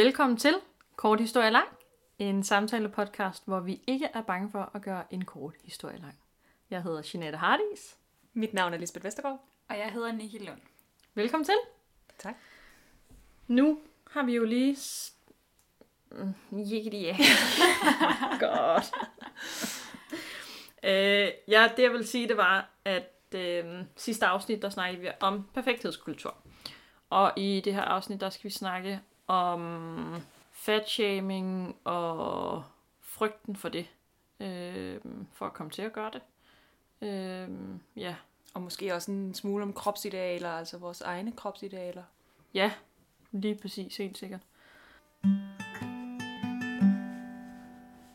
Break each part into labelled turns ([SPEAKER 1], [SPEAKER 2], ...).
[SPEAKER 1] Velkommen til Kort Historie Lang, en samtale-podcast, hvor vi ikke er bange for at gøre en kort historie lang. Jeg hedder Jeanette Hardis.
[SPEAKER 2] Mit navn er Lisbeth Vestergaard.
[SPEAKER 3] Og jeg hedder Nikki Lund.
[SPEAKER 1] Velkommen til.
[SPEAKER 2] Tak.
[SPEAKER 1] Nu har vi jo lige... det, ja. Godt. øh, ja, det jeg vil sige, det var, at øh, sidste afsnit, der snakkede vi om perfekthedskultur. Og i det her afsnit, der skal vi snakke om fatshaming og frygten for det. Øh, for at komme til at gøre det. Øh, ja,
[SPEAKER 2] Og måske også en smule om kropsidealer, altså vores egne kropsidealer.
[SPEAKER 1] Ja, lige præcis, helt sikkert.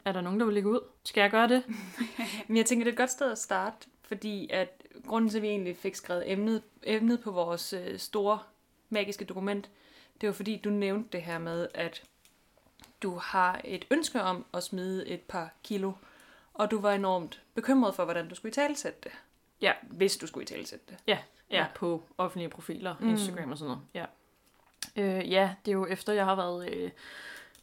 [SPEAKER 1] Er der nogen, der vil lægge ud? Skal jeg gøre det?
[SPEAKER 2] Men jeg tænker, det er et godt sted at starte, fordi at grunden til, at vi egentlig fik skrevet emnet, emnet på vores øh, store magiske dokument, det var fordi, du nævnte det her med, at du har et ønske om at smide et par kilo, og du var enormt bekymret for, hvordan du skulle i talesætte det.
[SPEAKER 1] Ja.
[SPEAKER 2] Hvis du skulle i talesætte det.
[SPEAKER 1] Ja, ja,
[SPEAKER 2] Ja.
[SPEAKER 1] på offentlige profiler,
[SPEAKER 2] Mm.
[SPEAKER 1] Instagram og sådan noget. Ja. Øh, ja, det er jo efter, jeg har været øh,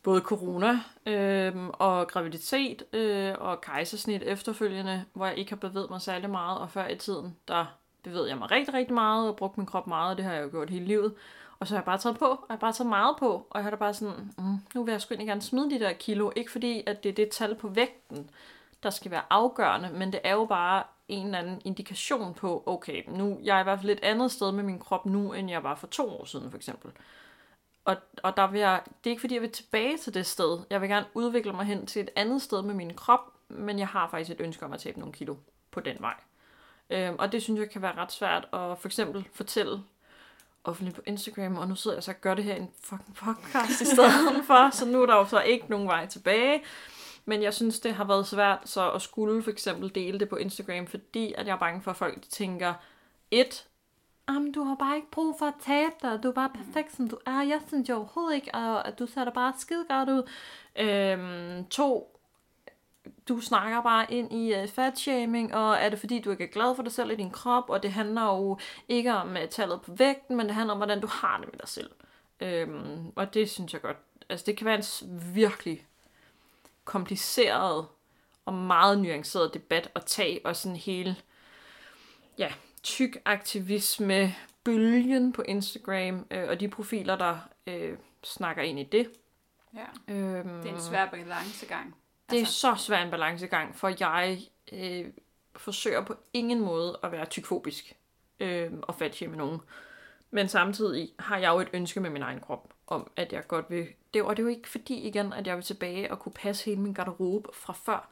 [SPEAKER 1] både corona øh, og graviditet øh, og kejsersnit efterfølgende, hvor jeg ikke har bevæget mig særlig meget, og før i tiden, der bevægede jeg mig rigtig, rigtig meget og brugte min krop meget, og det har jeg jo gjort hele livet. Og så har jeg bare taget på, og jeg har bare taget meget på, og jeg har da bare sådan, mm, nu vil jeg sgu egentlig gerne smide de der kilo, ikke fordi, at det er det tal på vægten, der skal være afgørende, men det er jo bare en eller anden indikation på, okay, nu jeg er i hvert fald et andet sted med min krop nu, end jeg var for to år siden, for eksempel. Og, og der vil jeg, det er ikke fordi, jeg vil tilbage til det sted. Jeg vil gerne udvikle mig hen til et andet sted med min krop, men jeg har faktisk et ønske om at tabe nogle kilo på den vej. Øhm, og det synes jeg kan være ret svært at for eksempel fortælle offentligt på Instagram, og nu sidder jeg så og gør det her i en fucking podcast i stedet for, så nu er der jo så ikke nogen vej tilbage. Men jeg synes, det har været svært så at skulle for eksempel dele det på Instagram, fordi at jeg er bange for, at folk tænker, et, Jamen, du har bare ikke brug for at tabe dig. Du er bare perfekt, som du er. Jeg synes jo overhovedet ikke, at du ser da bare skide godt ud. Øhm, to, du snakker bare ind i uh, fatshaming, og er det fordi, du ikke er glad for dig selv i din krop, og det handler jo ikke om uh, tallet på vægten, men det handler om, hvordan du har det med dig selv. Øhm, og det synes jeg godt. Altså, det kan være en virkelig kompliceret og meget nuanceret debat at tage, og sådan hele, ja, tyk aktivisme, bølgen på Instagram, øh, og de profiler, der øh, snakker ind i det.
[SPEAKER 3] Ja.
[SPEAKER 1] Øhm,
[SPEAKER 3] Det er en svær balancegang.
[SPEAKER 1] Det er
[SPEAKER 3] Altså,
[SPEAKER 1] så svær en balancegang, for jeg øh, forsøger på ingen måde at være tykfobisk øh, og fatshame nogen. Men samtidig har jeg jo et ønske med min egen krop, om at jeg godt vil... Det, og det er jo ikke fordi igen, at jeg vil tilbage og kunne passe hele min garderobe fra før.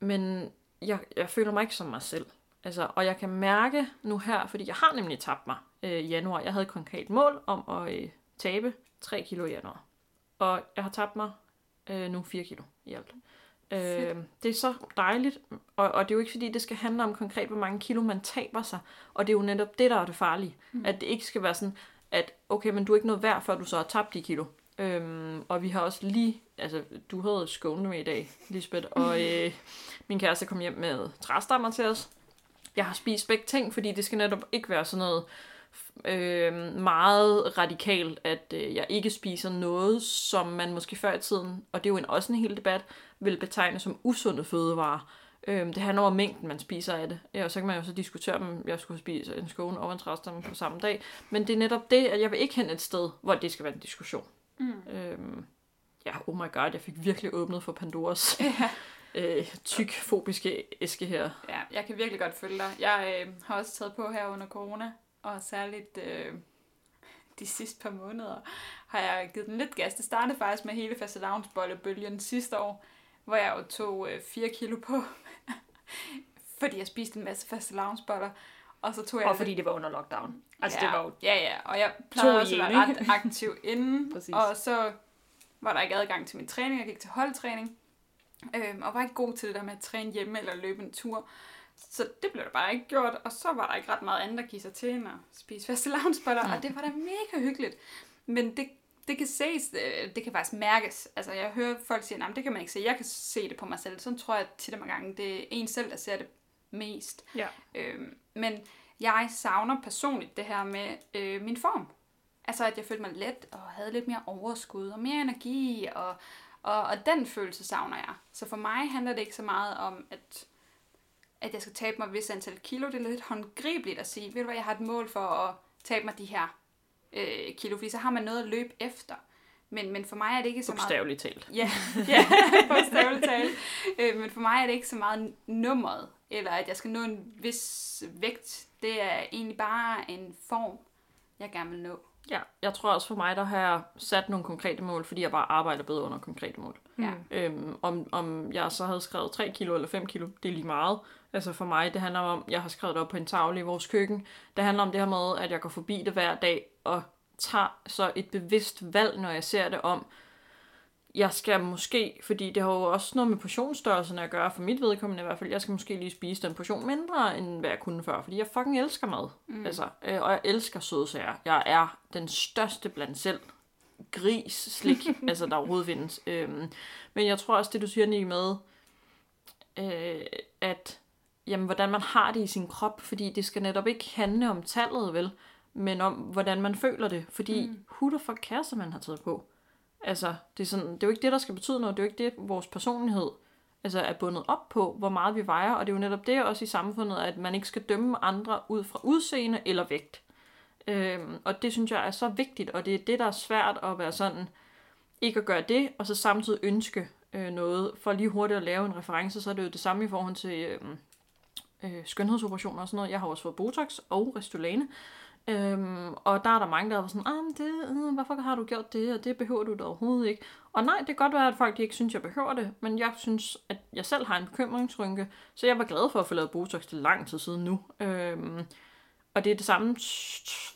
[SPEAKER 1] Men jeg, jeg føler mig ikke som mig selv. Altså, og jeg kan mærke nu her, fordi jeg har nemlig tabt mig øh, i januar. Jeg havde et konkret mål om at øh, tabe 3 kilo i januar. Og jeg har tabt mig øh, nu 4 kilo i alt. Øh, det er så dejligt, og, og det er jo ikke fordi, det skal handle om konkret, hvor mange kilo man taber sig. Og det er jo netop det, der er det farlige. Mm. At det ikke skal være sådan, at okay, men du er ikke noget værd, før du så har tabt de kilo. Øhm, og vi har også lige, altså du havde skåne med i dag, Lisbeth, og øh, min kæreste kom hjem med træstammer til os. Jeg har spist begge ting, fordi det skal netop ikke være sådan noget øh, meget radikalt, at øh, jeg ikke spiser noget, som man måske før i tiden, og det er jo en, også en hel debat, vil betegne som usunde fødevarer. Øh, det handler om mængden, man spiser af det. Ja, og så kan man jo så diskutere, om jeg skulle spise en skåne og en træstamme på samme dag. Men det er netop det, at jeg vil ikke hen et sted, hvor det skal være en diskussion.
[SPEAKER 3] Mm.
[SPEAKER 1] Øhm, ja, oh my god, jeg fik virkelig åbnet for Pandoras
[SPEAKER 3] Ja.
[SPEAKER 1] øh, tyk-fobiske æske her.
[SPEAKER 3] ja, jeg kan virkelig godt følge dig. Jeg øh, har også taget på her under corona, og særligt øh, de sidste par måneder har jeg givet den lidt gas. Det startede faktisk med hele fastelavnsbollebølgen sidste år, hvor jeg jo tog øh, 4 kilo på, fordi jeg spiste en masse fastelavnsboller. Og så tog jeg
[SPEAKER 2] Og fordi det var under lockdown. Altså,
[SPEAKER 3] ja,
[SPEAKER 2] det var jo
[SPEAKER 3] Ja, ja, og jeg plejede også at være ret aktiv inden, og så var der ikke adgang til min træning, jeg gik til holdtræning, øhm, og var ikke god til det der med at træne hjemme eller løbe en tur. Så det blev der bare ikke gjort, og så var der ikke ret meget andet at give sig til end at spise faste lavnsboller, og det var da mega hyggeligt. Men det, det kan ses, øh, det kan faktisk mærkes. Altså jeg hører folk sige, at det kan man ikke se, jeg kan se det på mig selv. Sådan tror jeg tit og mange gange, det er en selv, der ser det mest.
[SPEAKER 1] Ja.
[SPEAKER 3] Øhm, men jeg savner personligt det her med øh, min form. Altså, at jeg følte mig let og havde lidt mere overskud og mere energi, og, og, og den følelse savner jeg. Så for mig handler det ikke så meget om, at, at jeg skal tabe mig et vis antal kilo. Det er lidt håndgribeligt at sige, ved du hvad, jeg har et mål for at tabe mig de her øh, kilo, fordi så har man noget at løbe efter. Men, men for mig er det ikke så meget...
[SPEAKER 1] Bogstaveligt talt.
[SPEAKER 3] Ja, ja bogstaveligt talt. Øh, men for mig er det ikke så meget nummeret, eller at jeg skal nå en vis vægt. Det er egentlig bare en form, jeg gerne vil nå.
[SPEAKER 1] Ja, jeg tror også for mig, der har jeg sat nogle konkrete mål, fordi jeg bare arbejder bedre under konkrete mål.
[SPEAKER 3] Ja.
[SPEAKER 1] Øhm, om, om jeg så havde skrevet 3 kilo eller 5 kilo, det er lige meget. Altså for mig, det handler om, jeg har skrevet det op på en tavle i vores køkken. Det handler om det her med, at jeg går forbi det hver dag og tager så et bevidst valg, når jeg ser det om, jeg skal måske, fordi det har jo også noget med portionsstørrelsen at gøre, for mit vedkommende i hvert fald, jeg skal måske lige spise den portion mindre, end hvad jeg kunne før, fordi jeg fucking elsker mad. Mm. Altså, øh, og jeg elsker sødsager. Jeg er den største blandt selv gris slik, altså der overhovedet findes. Øhm, men jeg tror også, det du siger, Nick, med, øh, at jamen, hvordan man har det i sin krop, fordi det skal netop ikke handle om tallet, vel, men om, hvordan man føler det, fordi mm. who the fuck cares, man har taget på? Altså, det er, sådan, det er jo ikke det, der skal betyde noget, det er jo ikke det, vores personlighed altså, er bundet op på, hvor meget vi vejer, og det er jo netop det også i samfundet, at man ikke skal dømme andre ud fra udseende eller vægt. Øhm, og det synes jeg er så vigtigt, og det er det, der er svært at være sådan, ikke at gøre det, og så samtidig ønske øh, noget. For lige hurtigt at lave en reference, så er det jo det samme i forhold til øh, øh, skønhedsoperationer og sådan noget. Jeg har også fået Botox og Restylane, Øhm, og der er der mange, der er sådan, ah, det, øh, hvorfor har du gjort det, og det behøver du da overhovedet ikke. Og nej, det kan godt være, at folk ikke synes, jeg behøver det, men jeg synes, at jeg selv har en bekymringsrynke, så jeg var glad for at få lavet Botox til lang tid siden nu. Øhm, og det er det samme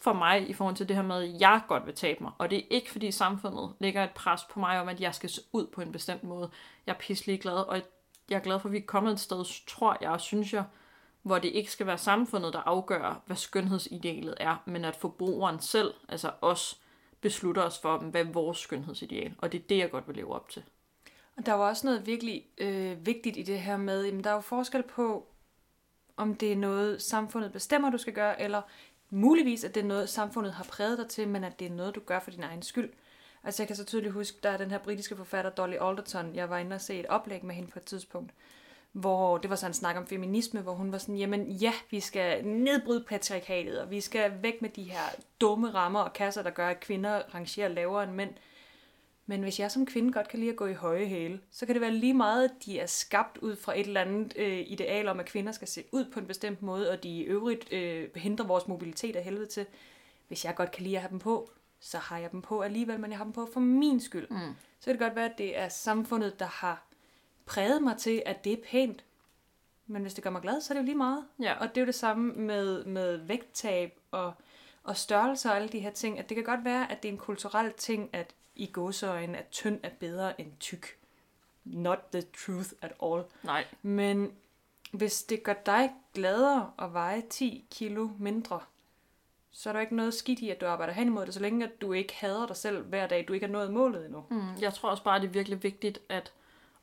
[SPEAKER 1] for mig i forhold til det her med, at jeg godt vil tabe mig. Og det er ikke, fordi samfundet lægger et pres på mig om, at jeg skal se ud på en bestemt måde. Jeg er pisselig glad, og jeg er glad for, at vi er kommet et sted, tror jeg, og synes jeg, hvor det ikke skal være samfundet, der afgør, hvad skønhedsidealet er, men at forbrugeren selv, altså os, beslutter os for, hvad er vores skønhedsideal. Og det er det, jeg godt vil leve op til.
[SPEAKER 2] Og der var også noget virkelig øh, vigtigt i det her med, at der er jo forskel på, om det er noget, samfundet bestemmer, du skal gøre, eller muligvis, at det er noget, samfundet har præget dig til, men at det er noget, du gør for din egen skyld. Altså jeg kan så tydeligt huske, der er den her britiske forfatter Dolly Alderton, jeg var inde og se et oplæg med hende på et tidspunkt, hvor det var sådan en snak om feminisme, hvor hun var sådan, jamen ja, vi skal nedbryde patriarkatet, og vi skal væk med de her dumme rammer og kasser, der gør, at kvinder rangerer lavere end mænd. Men hvis jeg som kvinde godt kan lide at gå i høje hæle, så kan det være lige meget, at de er skabt ud fra et eller andet øh, ideal om, at kvinder skal se ud på en bestemt måde, og de i øvrigt øh, hindrer vores mobilitet af helvede til. Hvis jeg godt kan lide at have dem på, så har jeg dem på alligevel, men jeg har dem på for min skyld. Mm. Så kan det godt være, at det er samfundet, der har præget mig til, at det er pænt. Men hvis det gør mig glad, så er det jo lige meget.
[SPEAKER 1] Ja.
[SPEAKER 2] Og det er jo det samme med, med vægttab og, og størrelse og alle de her ting. At det kan godt være, at det er en kulturel ting, at i gåseøjne, at tynd er bedre end tyk. Not the truth at all.
[SPEAKER 1] Nej.
[SPEAKER 2] Men hvis det gør dig gladere at veje 10 kilo mindre, så er der ikke noget skidt i, at du arbejder hen imod det, så længe at du ikke hader dig selv hver dag, du ikke har nået målet endnu.
[SPEAKER 1] Mm, jeg tror også bare, det er virkelig vigtigt, at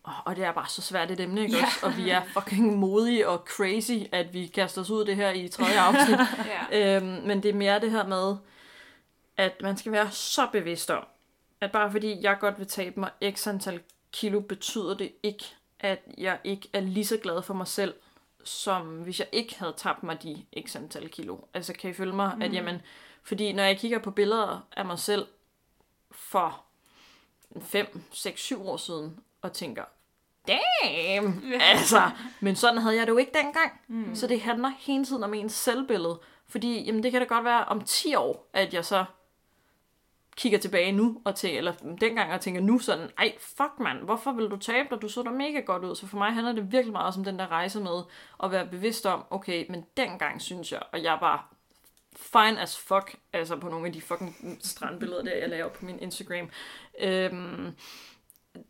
[SPEAKER 1] og det er bare så svært et emne, ikke ja. også? Og vi er fucking modige og crazy, at vi kaster os ud det her i tredje afsnit. ja. øhm, men det er mere det her med, at man skal være så bevidst om, at bare fordi jeg godt vil tabe mig x antal kilo, betyder det ikke, at jeg ikke er lige så glad for mig selv, som hvis jeg ikke havde tabt mig de x antal kilo. Altså kan I følge mig? Mm. At jamen, fordi når jeg kigger på billeder af mig selv for 5, 6, 7 år siden, og tænker, damn, altså, men sådan havde jeg det jo ikke dengang. Mm. Så det handler hele tiden om ens selvbillede. Fordi, jamen det kan da godt være om 10 år, at jeg så kigger tilbage nu, og tænker, eller dengang og tænker nu sådan, ej, fuck mand, hvorfor vil du tabe dig? Du så da mega godt ud. Så for mig handler det virkelig meget om den der rejse med at være bevidst om, okay, men dengang synes jeg, og jeg var fine as fuck, altså på nogle af de fucking strandbilleder der, jeg laver på min Instagram. Øhm,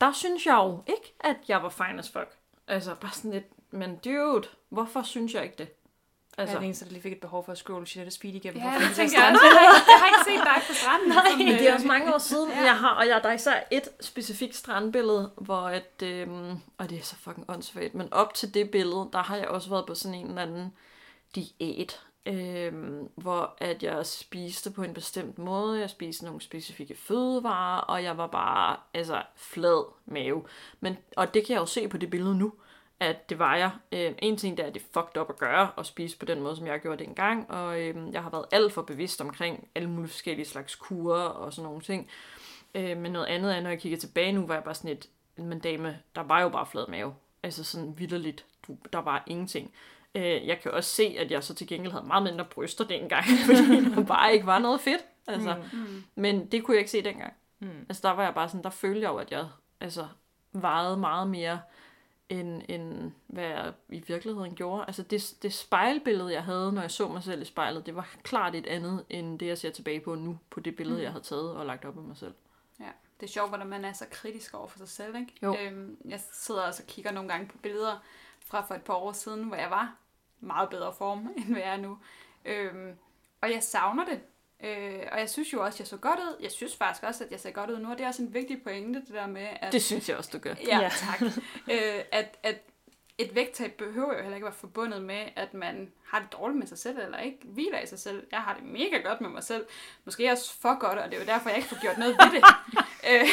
[SPEAKER 1] der synes jeg jo ikke, at jeg var fine as fuck. Altså, bare sådan lidt, men dude, hvorfor synes jeg ikke det?
[SPEAKER 2] Altså. Jeg er den eneste, der lige fik et behov for at scrolle Shadows feed igennem.
[SPEAKER 3] Ja, det tænker jeg Jeg har ikke set dig på stranden.
[SPEAKER 1] Nej, det er også mange år siden, ja. jeg har, og jeg, der er især et specifikt strandbillede, hvor at, øhm, og det er så fucking åndssvagt, men op til det billede, der har jeg også været på sådan en eller anden diæt, øh, hvor at jeg spiste på en bestemt måde, jeg spiste nogle specifikke fødevarer, og jeg var bare, altså, flad mave. Men, og det kan jeg jo se på det billede nu, at det var jeg. Øh, en ting, der er, at det fucked up at gøre, at spise på den måde, som jeg gjorde dengang, og øh, jeg har været alt for bevidst omkring alle mulige forskellige slags kurer og sådan nogle ting. Øh, men noget andet er, når jeg kigger tilbage nu, var jeg bare sådan et, men dame, der var jo bare flad mave. Altså sådan vidderligt, du, der var ingenting. Øh, jeg kan også se, at jeg så til gengæld havde meget mindre bryster dengang, fordi der bare ikke var noget fedt. Altså. Mm. Men det kunne jeg ikke se dengang. Mm. Altså der var jeg bare sådan, der følte jeg jo, at jeg altså, vejede meget mere, end, end hvad jeg i virkeligheden gjorde. Altså det, det spejlbillede, jeg havde, når jeg så mig selv i spejlet, det var klart et andet, end det, jeg ser tilbage på nu, på det billede, mm. jeg havde taget og lagt op af mig selv.
[SPEAKER 3] Ja, det er sjovt, hvordan man er så kritisk over for sig selv, ikke?
[SPEAKER 1] Jo.
[SPEAKER 3] Øhm, jeg sidder også og kigger nogle gange på billeder fra for et par år siden, hvor jeg var meget bedre form, end hvad jeg er nu. Øhm, og jeg savner det. Øh, og jeg synes jo også, at jeg så godt ud. Jeg synes faktisk også, at jeg ser godt ud nu, og det er også en vigtig pointe, det der med, at...
[SPEAKER 1] Det synes jeg også, du gør.
[SPEAKER 3] Ja, ja. tak. øh, at, at et vægttab behøver jo heller ikke være forbundet med, at man har det dårligt med sig selv, eller ikke hviler i sig selv. Jeg har det mega godt med mig selv. Måske også for godt, og det er jo derfor, jeg ikke får gjort noget ved det. øh,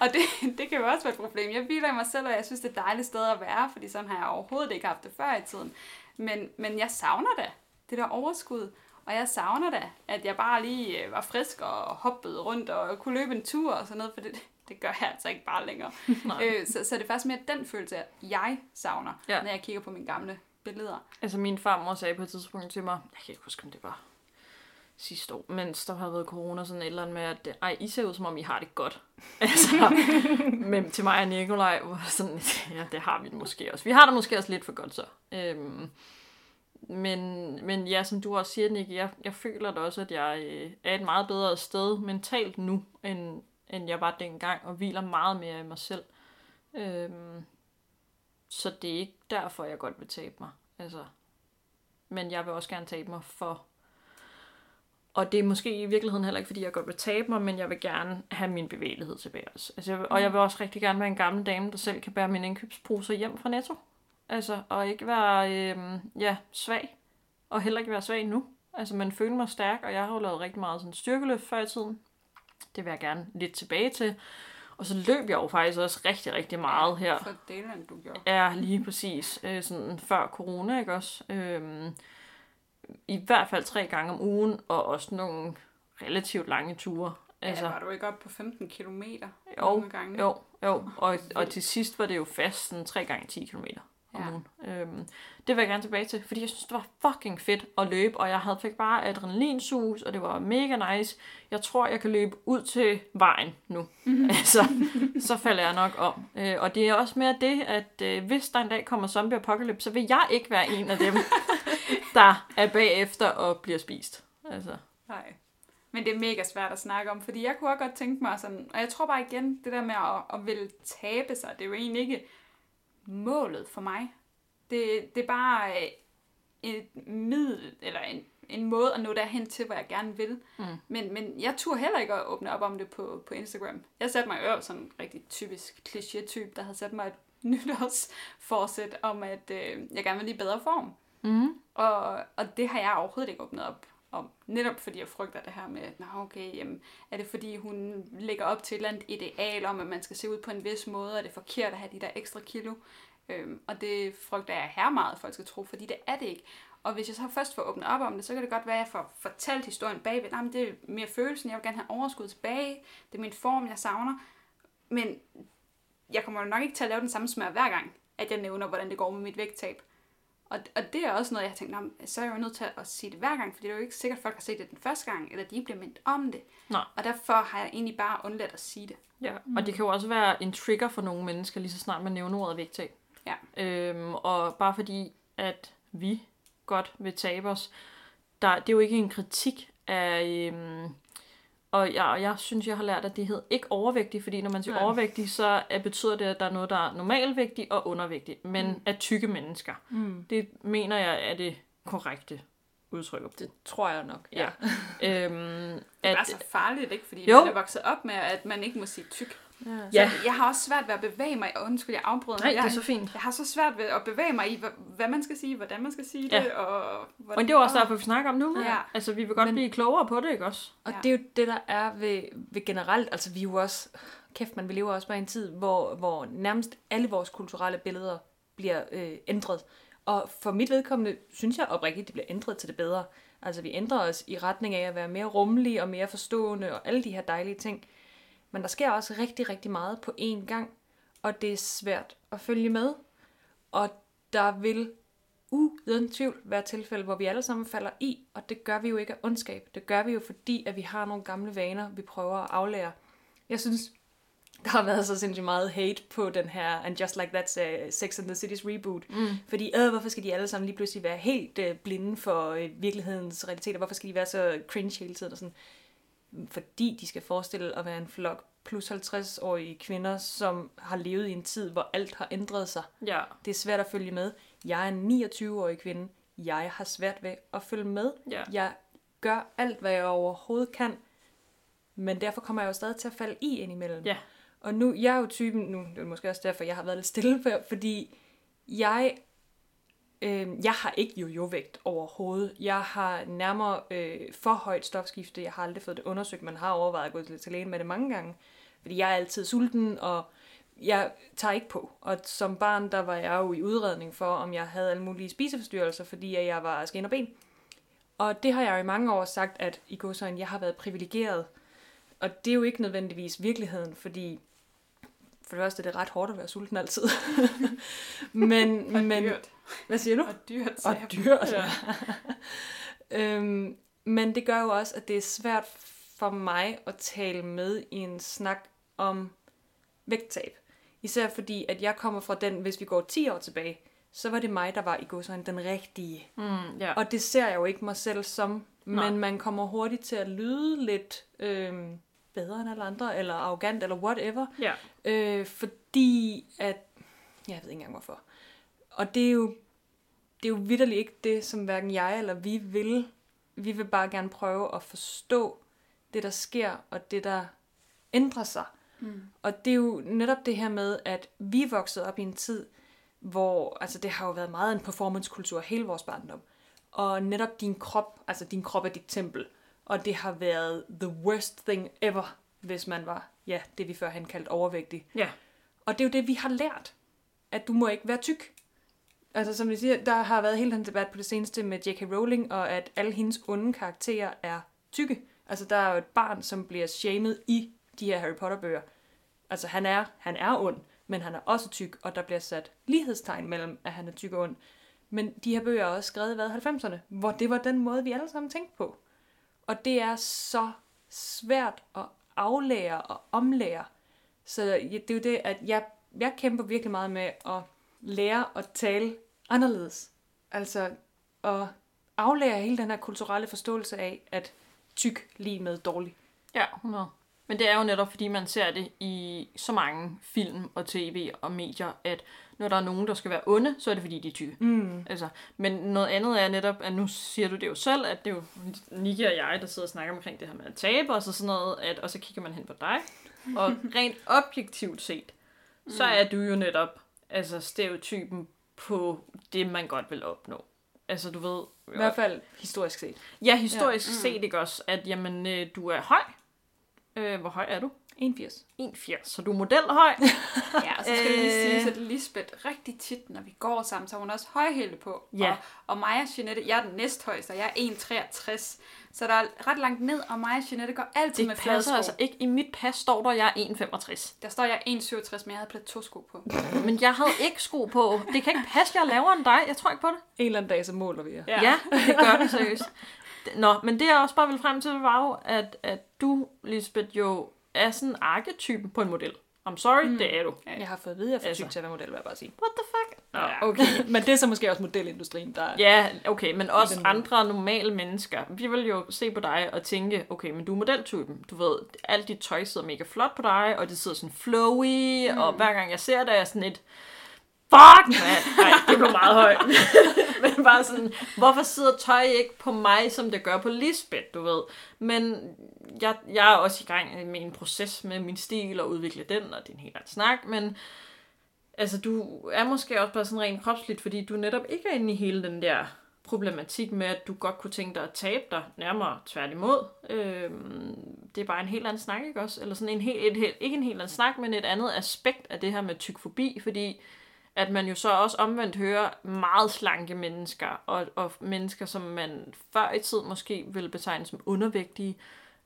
[SPEAKER 3] og det, det kan jo også være et problem. Jeg hviler i mig selv, og jeg synes, det er et dejligt sted at være, fordi sådan har jeg overhovedet ikke haft det før i tiden. Men, men jeg savner det, det der overskud. Og jeg savner da, at jeg bare lige øh, var frisk og hoppede rundt og kunne løbe en tur og sådan noget, for det, det gør jeg altså ikke bare længere. øh, så, så det er faktisk mere den følelse, jeg savner, ja. når jeg kigger på mine gamle billeder.
[SPEAKER 1] Altså min farmor sagde på et tidspunkt til mig, jeg kan ikke huske, om det var sidste år, mens der har været corona, sådan et eller andet med, at ej, I ser ud, som om I har det godt. altså, men til mig og Nikolaj, sådan, ja, det har vi måske også. Vi har det måske også lidt for godt så. Øhm, men, men ja, som du også siger, Nick, jeg, jeg føler da også, at jeg øh, er et meget bedre sted mentalt nu, end, end jeg var dengang, og hviler meget mere i mig selv. Øhm, så det er ikke derfor, jeg godt vil tabe mig. Altså, men jeg vil også gerne tabe mig for... Og det er måske i virkeligheden heller ikke, fordi jeg godt vil tabe mig, men jeg vil gerne have min bevægelighed tilbage også. Altså, jeg vil, og jeg vil også rigtig gerne være en gammel dame, der selv kan bære mine indkøbsposer hjem fra Netto. Altså, og ikke være øhm, ja, svag. Og heller ikke være svag nu. Altså, man føler mig stærk, og jeg har jo lavet rigtig meget sådan styrkeløft før i tiden. Det vil jeg gerne lidt tilbage til. Og så løb jeg jo faktisk også rigtig, rigtig meget her.
[SPEAKER 3] For delen, du gjorde.
[SPEAKER 1] Ja, lige præcis. Øh, sådan før corona, ikke også? Øh, I hvert fald tre gange om ugen, og også nogle relativt lange ture.
[SPEAKER 3] Altså, ja, var du ikke op på 15 kilometer
[SPEAKER 1] jo, gange? Jo, jo. Og, og til sidst var det jo fast sådan 3 gange 10 kilometer om ja. ugen. Øhm, det vil jeg gerne tilbage til, fordi jeg synes, det var fucking fedt at løbe, og jeg havde fik bare adrenalinsus, og det var mega nice. Jeg tror, jeg kan løbe ud til vejen nu. Mm-hmm. altså, så falder jeg nok om. Øh, og det er også mere det, at øh, hvis der en dag kommer zombie apocalypse, så vil jeg ikke være en af dem, der er bagefter og bliver spist. Altså.
[SPEAKER 3] Nej. Men det er mega svært at snakke om, fordi jeg kunne også godt tænke mig sådan, og jeg tror bare igen, det der med at, at ville tabe sig, det er jo egentlig ikke målet for mig. Det, det er bare øh, et middel, eller en, en måde at nå derhen til, hvor jeg gerne vil. Mm. Men, men jeg turde heller ikke at åbne op om det på, på Instagram. Jeg satte mig jo sådan en rigtig typisk kliché-type, der havde sat mig et nytårsforsæt om, at øh, jeg gerne vil i bedre form. Mm. Og, og det har jeg overhovedet ikke åbnet op om. Netop fordi jeg frygter det her med, at okay, jamen, er det fordi hun lægger op til et eller andet ideal om, at man skal se ud på en vis måde, og det er forkert at have de der ekstra kilo. Øhm, og det frygter jeg her meget, at folk skal tro, fordi det er det ikke. Og hvis jeg så først får åbnet op om det, så kan det godt være, at jeg får fortalt historien bagved. Nej, men det er mere følelsen, jeg vil gerne have overskud tilbage. Det er min form, jeg savner. Men jeg kommer nok ikke til at lave den samme smør hver gang, at jeg nævner, hvordan det går med mit vægttab. Og, og det er også noget, jeg har tænkt, så er jeg jo nødt til at sige det hver gang, fordi det er jo ikke sikkert, at folk har set det den første gang, eller de bliver mindt om det.
[SPEAKER 1] Nej.
[SPEAKER 3] Og derfor har jeg egentlig bare undladt at sige det.
[SPEAKER 1] Ja, mm. og det kan jo også være en trigger for nogle mennesker, lige så snart man nævner ordet vægttab.
[SPEAKER 3] Ja.
[SPEAKER 1] Øhm, og bare fordi, at vi godt vil tabe os, der, det er jo ikke en kritik af... Øhm, og jeg, og jeg synes, jeg har lært, at det hedder ikke overvægtig, fordi når man siger ja. overvægtig, så er, betyder det, at der er noget, der er normalvægtig og undervægtig, men mm. af tykke mennesker. Mm. Det mener jeg er det korrekte udtryk at bruge.
[SPEAKER 2] Det tror jeg nok,
[SPEAKER 1] Ja.
[SPEAKER 2] ja.
[SPEAKER 1] Øhm,
[SPEAKER 3] Det er
[SPEAKER 1] at,
[SPEAKER 3] så farligt, ikke? Fordi
[SPEAKER 1] Jo.
[SPEAKER 3] man er vokset op med, at man ikke må sige tyk.
[SPEAKER 2] ja.
[SPEAKER 1] ja,
[SPEAKER 3] Jeg har også svært ved at bevæge mig, og undskyld, jeg afbryder.
[SPEAKER 1] nej,
[SPEAKER 3] men
[SPEAKER 1] det er så fint.
[SPEAKER 3] jeg har så svært ved at bevæge mig i, hvad, man skal sige, hvordan man skal sige
[SPEAKER 1] Ja.
[SPEAKER 3] det, og... Hvordan,
[SPEAKER 1] Og det er også derfor, vi snakker om nu.
[SPEAKER 3] Ja.
[SPEAKER 1] Altså, vi vil godt
[SPEAKER 2] Men-
[SPEAKER 1] blive klogere på det, ikke også?
[SPEAKER 2] Og
[SPEAKER 3] Ja.
[SPEAKER 2] det er jo det, der er ved, ved generelt, altså vi er jo også, kæft man, vi lever også bare i en tid, hvor, hvor nærmest alle vores kulturelle billeder bliver øh, ændret. Og for mit vedkommende synes jeg oprigtigt, det bliver ændret til det bedre. Altså vi ændrer os i retning af at være mere rummelige og mere forstående og alle de her dejlige ting. Men der sker også rigtig, rigtig meget på én gang, og det er svært at følge med. Og der vil uden tvivl være tilfælde, hvor vi alle sammen falder i, og det gør vi jo ikke af ondskab. Det gør vi jo fordi, at vi har nogle gamle vaner, vi prøver at aflære. Jeg synes, der har været så sindssygt meget hate på den her And Just Like That's uh, Sex and the City's reboot.
[SPEAKER 1] Mm.
[SPEAKER 2] Fordi, øh, hvorfor skal de alle sammen lige pludselig være helt øh, blinde for øh, virkelighedens realiteter? Hvorfor skal de være så cringe hele tiden? Og sådan? Fordi de skal forestille at være en flok plus 50-årige kvinder, som har levet i en tid, hvor alt har ændret sig.
[SPEAKER 1] Ja.
[SPEAKER 2] Det er svært at følge med. Jeg er en 29-årig kvinde. Jeg har svært ved at følge med.
[SPEAKER 1] Ja.
[SPEAKER 2] Jeg gør alt, hvad jeg overhovedet kan. Men derfor kommer jeg jo stadig til at falde i indimellem.
[SPEAKER 1] Ja.
[SPEAKER 2] Og nu, jeg er jo typen, nu det er måske også derfor, jeg har været lidt stille før, fordi jeg, øh, jeg har ikke jojo-vægt overhovedet. Jeg har nærmere øh, for højt stofskifte. Jeg har aldrig fået det undersøgt. Man har overvejet at gå til, til lægen med det mange gange. Fordi jeg er altid sulten, og jeg tager ikke på. Og som barn, der var jeg jo i udredning for, om jeg havde alle mulige spiseforstyrrelser, fordi jeg var skin og ben. Og det har jeg jo i mange år sagt, at i godsøjne, jeg har været privilegeret. Og det er jo ikke nødvendigvis virkeligheden, fordi for det første er det ret hårdt at være sulten altid. men,
[SPEAKER 3] Og
[SPEAKER 2] men,
[SPEAKER 3] dyrt.
[SPEAKER 2] hvad siger du?
[SPEAKER 3] Og dyrt,
[SPEAKER 2] Og dyrt.
[SPEAKER 1] Ja.
[SPEAKER 2] øhm, men det gør jo også, at det er svært for mig at tale med i en snak om vægttab. Især fordi, at jeg kommer fra den, hvis vi går 10 år tilbage, så var det mig, der var i godsøjne den rigtige.
[SPEAKER 1] Mm, ja.
[SPEAKER 2] Og det ser jeg jo ikke mig selv som,
[SPEAKER 1] Nej.
[SPEAKER 2] men man kommer hurtigt til at lyde lidt øhm, bedre end alle andre, eller arrogant, eller whatever.
[SPEAKER 1] ja.
[SPEAKER 2] Øh, fordi at... Jeg ved ikke engang hvorfor. Og det er jo, det er jo vidderligt ikke det, som hverken jeg eller vi vil. Vi vil bare gerne prøve at forstå det, der sker, og det, der ændrer sig.
[SPEAKER 3] Mm.
[SPEAKER 2] Og det er jo netop det her med, at vi er vokset op i en tid, hvor altså det har jo været meget en performancekultur hele vores barndom. Og netop din krop, altså din krop er dit tempel. Og det har været the worst thing ever, hvis man var, ja, det vi førhen kaldte overvægtig.
[SPEAKER 1] Ja.
[SPEAKER 2] Og det er jo det, vi har lært. At du må ikke være tyk. Altså som vi siger, der har været hele den debat på det seneste med J.K. Rowling, og at alle hendes onde karakterer er tykke. Altså der er jo et barn, som bliver shamed i de her Harry Potter-bøger. Altså han er, han er ond, men han er også tyk, og der bliver sat lighedstegn mellem, at han er tyk og ond. Men de her bøger er også skrevet i hvad, 90'erne, hvor det var den måde, vi alle sammen tænkte på. Og det er så svært at aflære og omlære. Så det er jo det, at jeg, jeg kæmper virkelig meget med at lære at tale anderledes. Altså at aflære hele den her kulturelle forståelse af, at tyk lige med dårlig.
[SPEAKER 1] Ja, 100. Men det er jo netop, fordi man ser det i så mange film og tv og medier, at når der er nogen, der skal være onde, så er det fordi, de er tykke.
[SPEAKER 2] Mm.
[SPEAKER 1] Altså, men noget andet er netop, at nu siger du det jo selv, at det er jo Niki og jeg, der sidder og snakker omkring det her med at tabe, og så sådan noget, at, og så kigger man hen på dig. Og rent objektivt set, så er du jo netop altså stereotypen på det, man godt vil opnå. Altså, du ved...
[SPEAKER 2] I hvert fald historisk set.
[SPEAKER 1] Ja, historisk
[SPEAKER 3] Ja.
[SPEAKER 1] ja. set ikke også, at jamen, øh, du er høj. Øh, hvor høj er du?
[SPEAKER 2] 81.
[SPEAKER 1] 1,80, så du er modelhøj.
[SPEAKER 3] Ja, og så skal det lige
[SPEAKER 1] Øh.
[SPEAKER 3] siges, at Lisbeth rigtig tit, når vi går sammen, så har hun også højhæle på.
[SPEAKER 1] Ja.
[SPEAKER 3] Og, og mig og Jeanette, jeg er den næsthøjeste, og jeg er 1,63. Så der er ret langt ned, og mig og Jeanette går altid
[SPEAKER 1] Det
[SPEAKER 3] med
[SPEAKER 1] passer
[SPEAKER 3] fladsko.
[SPEAKER 1] altså ikke. I mit pas står der, jeg er 1,65.
[SPEAKER 3] Der står jeg 1,67, men jeg havde plateausko på.
[SPEAKER 1] Men jeg havde ikke sko på. Det kan ikke passe, jeg er lavere end dig. Jeg tror ikke på det.
[SPEAKER 2] En eller anden dag, så måler vi jer.
[SPEAKER 1] Ja, ja det gør det seriøst. Nå, men det jeg også bare vil frem til, var jo, at, at du, Lisbeth, jo er sådan en arketype på en model. I'm sorry,
[SPEAKER 3] Mm.
[SPEAKER 1] det er du.
[SPEAKER 2] Jeg har fået at vide, at jeg er for
[SPEAKER 1] Altså.
[SPEAKER 2] tyk til at være model, vil jeg bare sige.
[SPEAKER 1] What the fuck? Nå,
[SPEAKER 3] Ja.
[SPEAKER 1] okay.
[SPEAKER 2] Men det er så måske også modelindustrien, der er...
[SPEAKER 1] Ja, okay, men også andre normale mennesker. Vi vil jo se på dig og tænke, okay, men du er modeltypen. Du ved, alt dit tøj sidder mega flot på dig, og det sidder sådan flowy, mm. og hver gang jeg ser dig, er sådan et, fuck, mand. Nej, det blev meget højt. Men bare sådan, hvorfor sidder tøj ikke på mig, som det gør på Lisbeth, du ved. Men jeg, jeg er også i gang med en proces med min stil og udvikle den, og det er en helt anden snak, men altså, du er måske også bare sådan rent kropsligt, fordi du netop ikke er inde i hele den der problematik med, at du godt kunne tænke dig at tabe dig, nærmere tværtimod. Øhm, det er bare en helt anden snak, ikke også? Eller sådan en helt, et, et, ikke en helt anden snak, men et andet aspekt af det her med tykfobi, fordi at man jo så også omvendt hører meget slanke mennesker, og, og mennesker, som man før i tid måske ville betegne som undervægtige,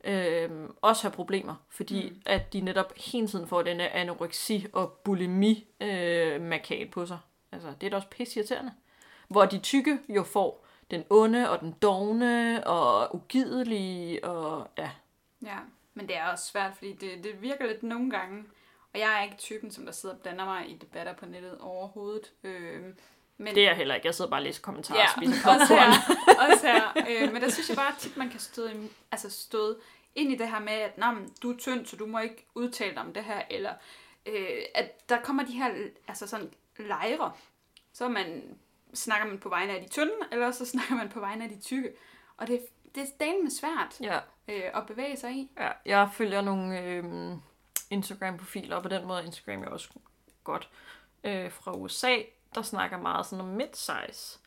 [SPEAKER 1] øh, også har problemer, fordi mm. at de netop hele tiden får denne anoreksi og bulimi øh, markat på sig. Altså, det er da også pisse irriterende. Hvor de tykke jo får den onde og den dogne og ugidelige og ja.
[SPEAKER 3] Ja, men det er også svært, fordi det, det virker lidt nogle gange, og jeg er ikke typen, som der sidder og blander mig i debatter på nettet overhovedet. Øh,
[SPEAKER 1] men, det er jeg heller ikke. Jeg sidder bare og læser kommentarer
[SPEAKER 3] ja,
[SPEAKER 1] og spiser
[SPEAKER 3] også her. også her. Øh, men der synes jeg bare tit, man kan støde, altså støde ind i det her med, at men, du er tynd, så du må ikke udtale dig om det her, eller øh, at der kommer de her altså sådan lejre, så man snakker man på vegne af de tynde, eller så snakker man på vegne af de tykke. Og det, det er med svært
[SPEAKER 1] ja.
[SPEAKER 3] øh, at bevæge sig i.
[SPEAKER 1] Ja, jeg følger nogle øh, Instagram-profiler, og på den måde Instagram er også godt øh, fra USA, der snakker meget sådan om mid-size.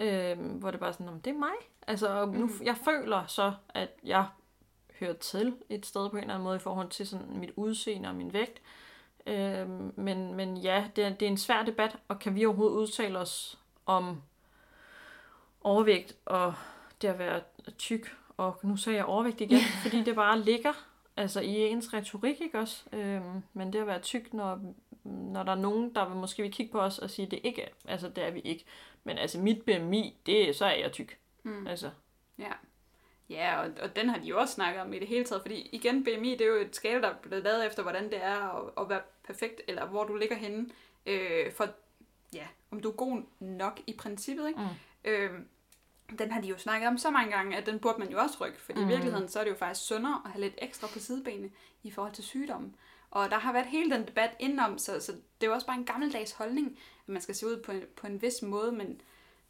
[SPEAKER 1] Øh, hvor det bare sådan, om det er mig. Altså, nu, mm. jeg føler så, at jeg hører til et sted på en eller anden måde i forhold til sådan mit udseende og min vægt. Øh, men, men ja, det er, det er en svær debat, og kan vi overhovedet udtale os om overvægt og det at være tyk, og nu sagde jeg overvægt igen, fordi det bare ligger altså i ens retorik, ikke også? Øhm, men det at være tyk, når, når der er nogen, der vil måske vil kigge på os og sige, det ikke er, altså det er vi ikke. Men altså mit BMI, det, så er jeg tyk. Mm. Altså.
[SPEAKER 3] Ja. Ja, og, og den har de jo også snakket om i det hele taget, fordi igen, BMI, det er jo et skala, der er blevet lavet efter, hvordan det er at, at være perfekt, eller hvor du ligger henne, øh, for ja, om du er god nok i princippet, ikke? Mm. Øh, den har de jo snakket om så mange gange, at den burde man jo også rykke, fordi mm. i virkeligheden så er det jo faktisk sundere at have lidt ekstra på sidebenene i forhold til sygdommen. Og der har været hele den debat indenom, så, så det er jo også bare en gammeldags holdning, at man skal se ud på en, på en vis måde, men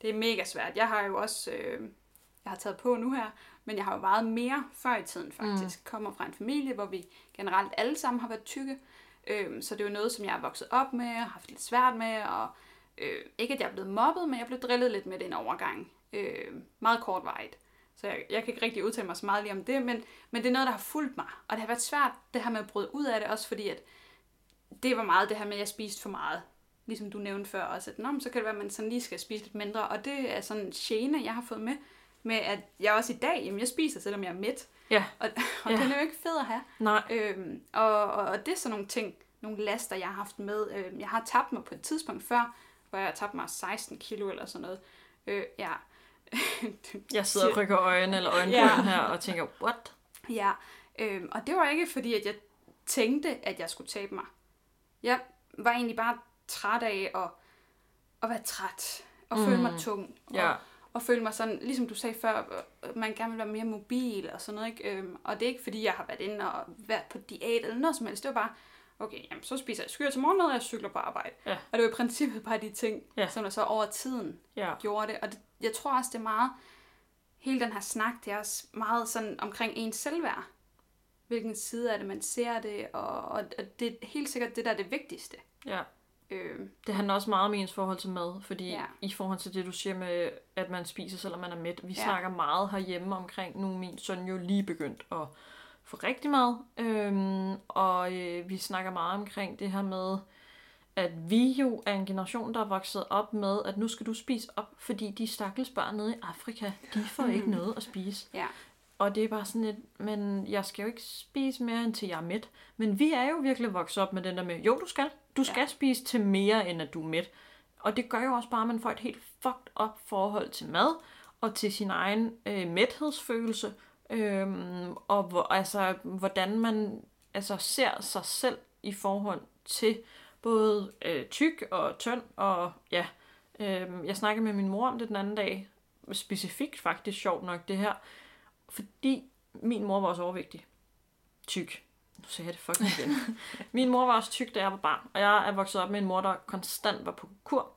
[SPEAKER 3] det er mega svært. Jeg har jo også, øh, jeg har taget på nu her, men jeg har jo vejet mere før i tiden faktisk. Mm. Kommer fra en familie, hvor vi generelt alle sammen har været tykke, øh, så det er jo noget, som jeg er vokset op med, og har haft lidt svært med, og øh, ikke at jeg er blevet mobbet, men jeg blev drillet lidt med den overgang øh, meget kortvarigt. Så jeg, jeg kan ikke rigtig udtale mig så meget lige om det, men, men det er noget, der har fulgt mig. Og det har været svært, det her med at bryde ud af det, også fordi at det var meget det her med, at jeg spiste for meget. Ligesom du nævnte før også, at Nå, så kan det være, at man sådan lige skal spise lidt mindre. Og det er sådan en gene, jeg har fået med, med at jeg også i dag, jamen jeg spiser, selvom jeg er mæt.
[SPEAKER 1] Ja.
[SPEAKER 3] Og, og ja. den er jo ikke fed at have.
[SPEAKER 1] Nej.
[SPEAKER 3] Øhm, og, og, og det er sådan nogle ting, nogle laster, jeg har haft med. Øhm, jeg har tabt mig på et tidspunkt før, hvor jeg har tabt mig 16 kilo eller sådan noget. Øh, ja,
[SPEAKER 1] jeg sidder og rykker øjnene eller øjenbryn ja. her og tænker, what?
[SPEAKER 3] Ja, øhm, og det var ikke fordi, at jeg tænkte, at jeg skulle tabe mig. Jeg var egentlig bare træt af at, at være træt, og mm. føle mig mm. tung, og,
[SPEAKER 1] ja.
[SPEAKER 3] og føle mig sådan, ligesom du sagde før, man gerne vil være mere mobil og sådan noget. Ikke? Øhm, og det er ikke fordi, jeg har været inde og været på diæt eller noget som helst. Det var bare, okay, jamen, så spiser jeg skyr til morgenmad, og jeg cykler på arbejde.
[SPEAKER 1] Ja.
[SPEAKER 3] Og det var i princippet bare de ting, ja. som der så over tiden
[SPEAKER 1] ja.
[SPEAKER 3] gjorde det. Og det, jeg tror også, det er meget, hele den her snak, det er også meget sådan omkring ens selvværd. Hvilken side er det, man ser det, og, og, og det er helt sikkert det, der er det vigtigste.
[SPEAKER 1] Ja. Øh. Det handler også meget om ens forhold til mad, fordi ja. i forhold til det, du siger med, at man spiser, selvom man er mæt. Vi ja. snakker meget herhjemme omkring, nu min søn jo lige begyndt at få rigtig meget, øhm, og øh, vi snakker meget omkring det her med, at vi jo er en generation, der er vokset op med, at nu skal du spise op, fordi de stakkels børn nede i Afrika, de får ikke noget at spise.
[SPEAKER 3] Ja.
[SPEAKER 1] Og det er bare sådan et, men jeg skal jo ikke spise mere, end til jeg er mæt. Men vi er jo virkelig vokset op med den der med, jo du skal, du skal ja. spise til mere, end at du er mæt. Og det gør jo også bare, at man får et helt fucked up forhold til mad, og til sin egen øh, mæthedsfølelse, øhm, og hvor, altså, hvordan man altså, ser sig selv i forhold til både øh, tyk og tynd, og ja, øh, jeg snakkede med min mor om det den anden dag, specifikt faktisk sjovt nok det her, fordi min mor var også overvægtig, tyk. sagde jeg det fucking igen. Min mor var også tyk, da jeg var barn, og jeg er vokset op med en mor, der konstant var på kur.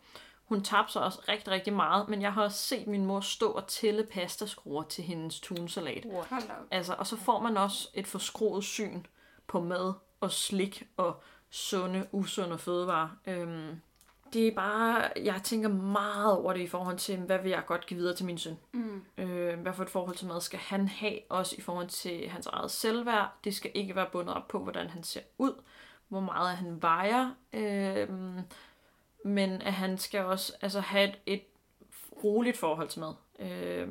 [SPEAKER 1] Hun tabte sig også rigtig, rigtig meget, men jeg har også set min mor stå og tælle pastaskruer til hendes tunsalat.
[SPEAKER 3] Op.
[SPEAKER 1] Altså, og så får man også et forskroet syn på mad og slik og sunde, usunde fødevarer. Øhm, det er bare, jeg tænker meget over det i forhold til, hvad vil jeg godt give videre til min søn.
[SPEAKER 3] Mm.
[SPEAKER 1] Øh, hvad for et forhold til mad skal han have, også i forhold til hans eget selvværd. Det skal ikke være bundet op på, hvordan han ser ud, hvor meget han vejer. Øh, men at han skal også altså, have et, et roligt forhold til mad. Øh,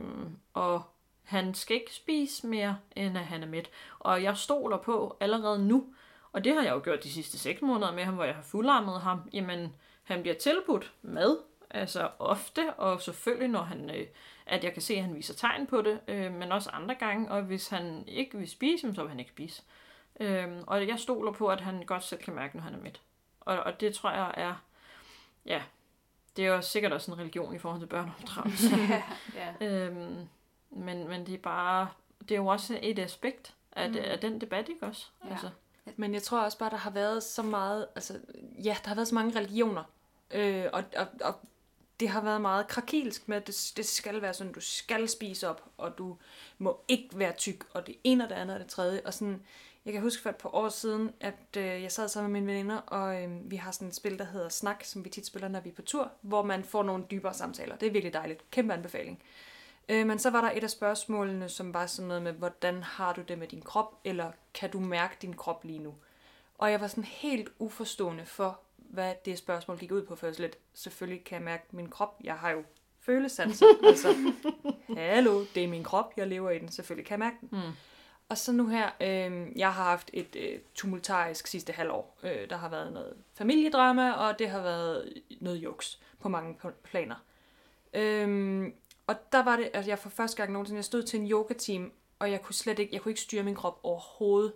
[SPEAKER 1] og han skal ikke spise mere, end at han er mæt. Og jeg stoler på allerede nu, og det har jeg jo gjort de sidste 6 måneder med ham, hvor jeg har fuldarmet ham, jamen han bliver tilbudt mad, altså ofte, og selvfølgelig når han, øh, at jeg kan se, at han viser tegn på det, øh, men også andre gange, og hvis han ikke vil spise, så vil han ikke spise. Øh, og jeg stoler på, at han godt selv kan mærke, når han er mæt. Og, og det tror jeg er, ja, det er jo sikkert også en religion i forhold til børneopdragelse.
[SPEAKER 3] ja, ja.
[SPEAKER 1] øhm, men, men det er bare, det er jo også et aspekt af, mm. af den debat, ikke også?
[SPEAKER 3] Ja.
[SPEAKER 1] Altså,
[SPEAKER 2] men jeg tror også bare, der har været så meget, altså, ja, der har været så mange religioner, øh, og, og, og det har været meget krakilsk med, at det, det skal være sådan, du skal spise op, og du må ikke være tyk, og det ene og det andet og det tredje, og sådan, jeg kan huske for et par år siden, at øh, jeg sad sammen med mine veninder, og øh, vi har sådan et spil, der hedder Snak, som vi tit spiller, når vi er på tur, hvor man får nogle dybere samtaler. Det er virkelig dejligt. Kæmpe anbefaling. Øh, men så var der et af spørgsmålene, som var sådan noget med, hvordan har du det med din krop, eller kan du mærke din krop lige nu? Og jeg var sådan helt uforstående for, hvad det spørgsmål gik ud på, for jeg lidt, selvfølgelig kan jeg mærke min krop. Jeg har jo følesanser. altså, hallo, det er min krop, jeg lever i den, selvfølgelig kan jeg mærke den.
[SPEAKER 1] mm.
[SPEAKER 2] Og så nu her, øh, jeg har haft et øh, tumultarisk sidste halvår. Øh, der har været noget familiedrama, og det har været noget juks på mange planer. Øh, og der var det, altså jeg for første gang nogensinde, jeg stod til en yoga-team, og jeg kunne slet ikke, jeg kunne ikke styre min krop overhovedet.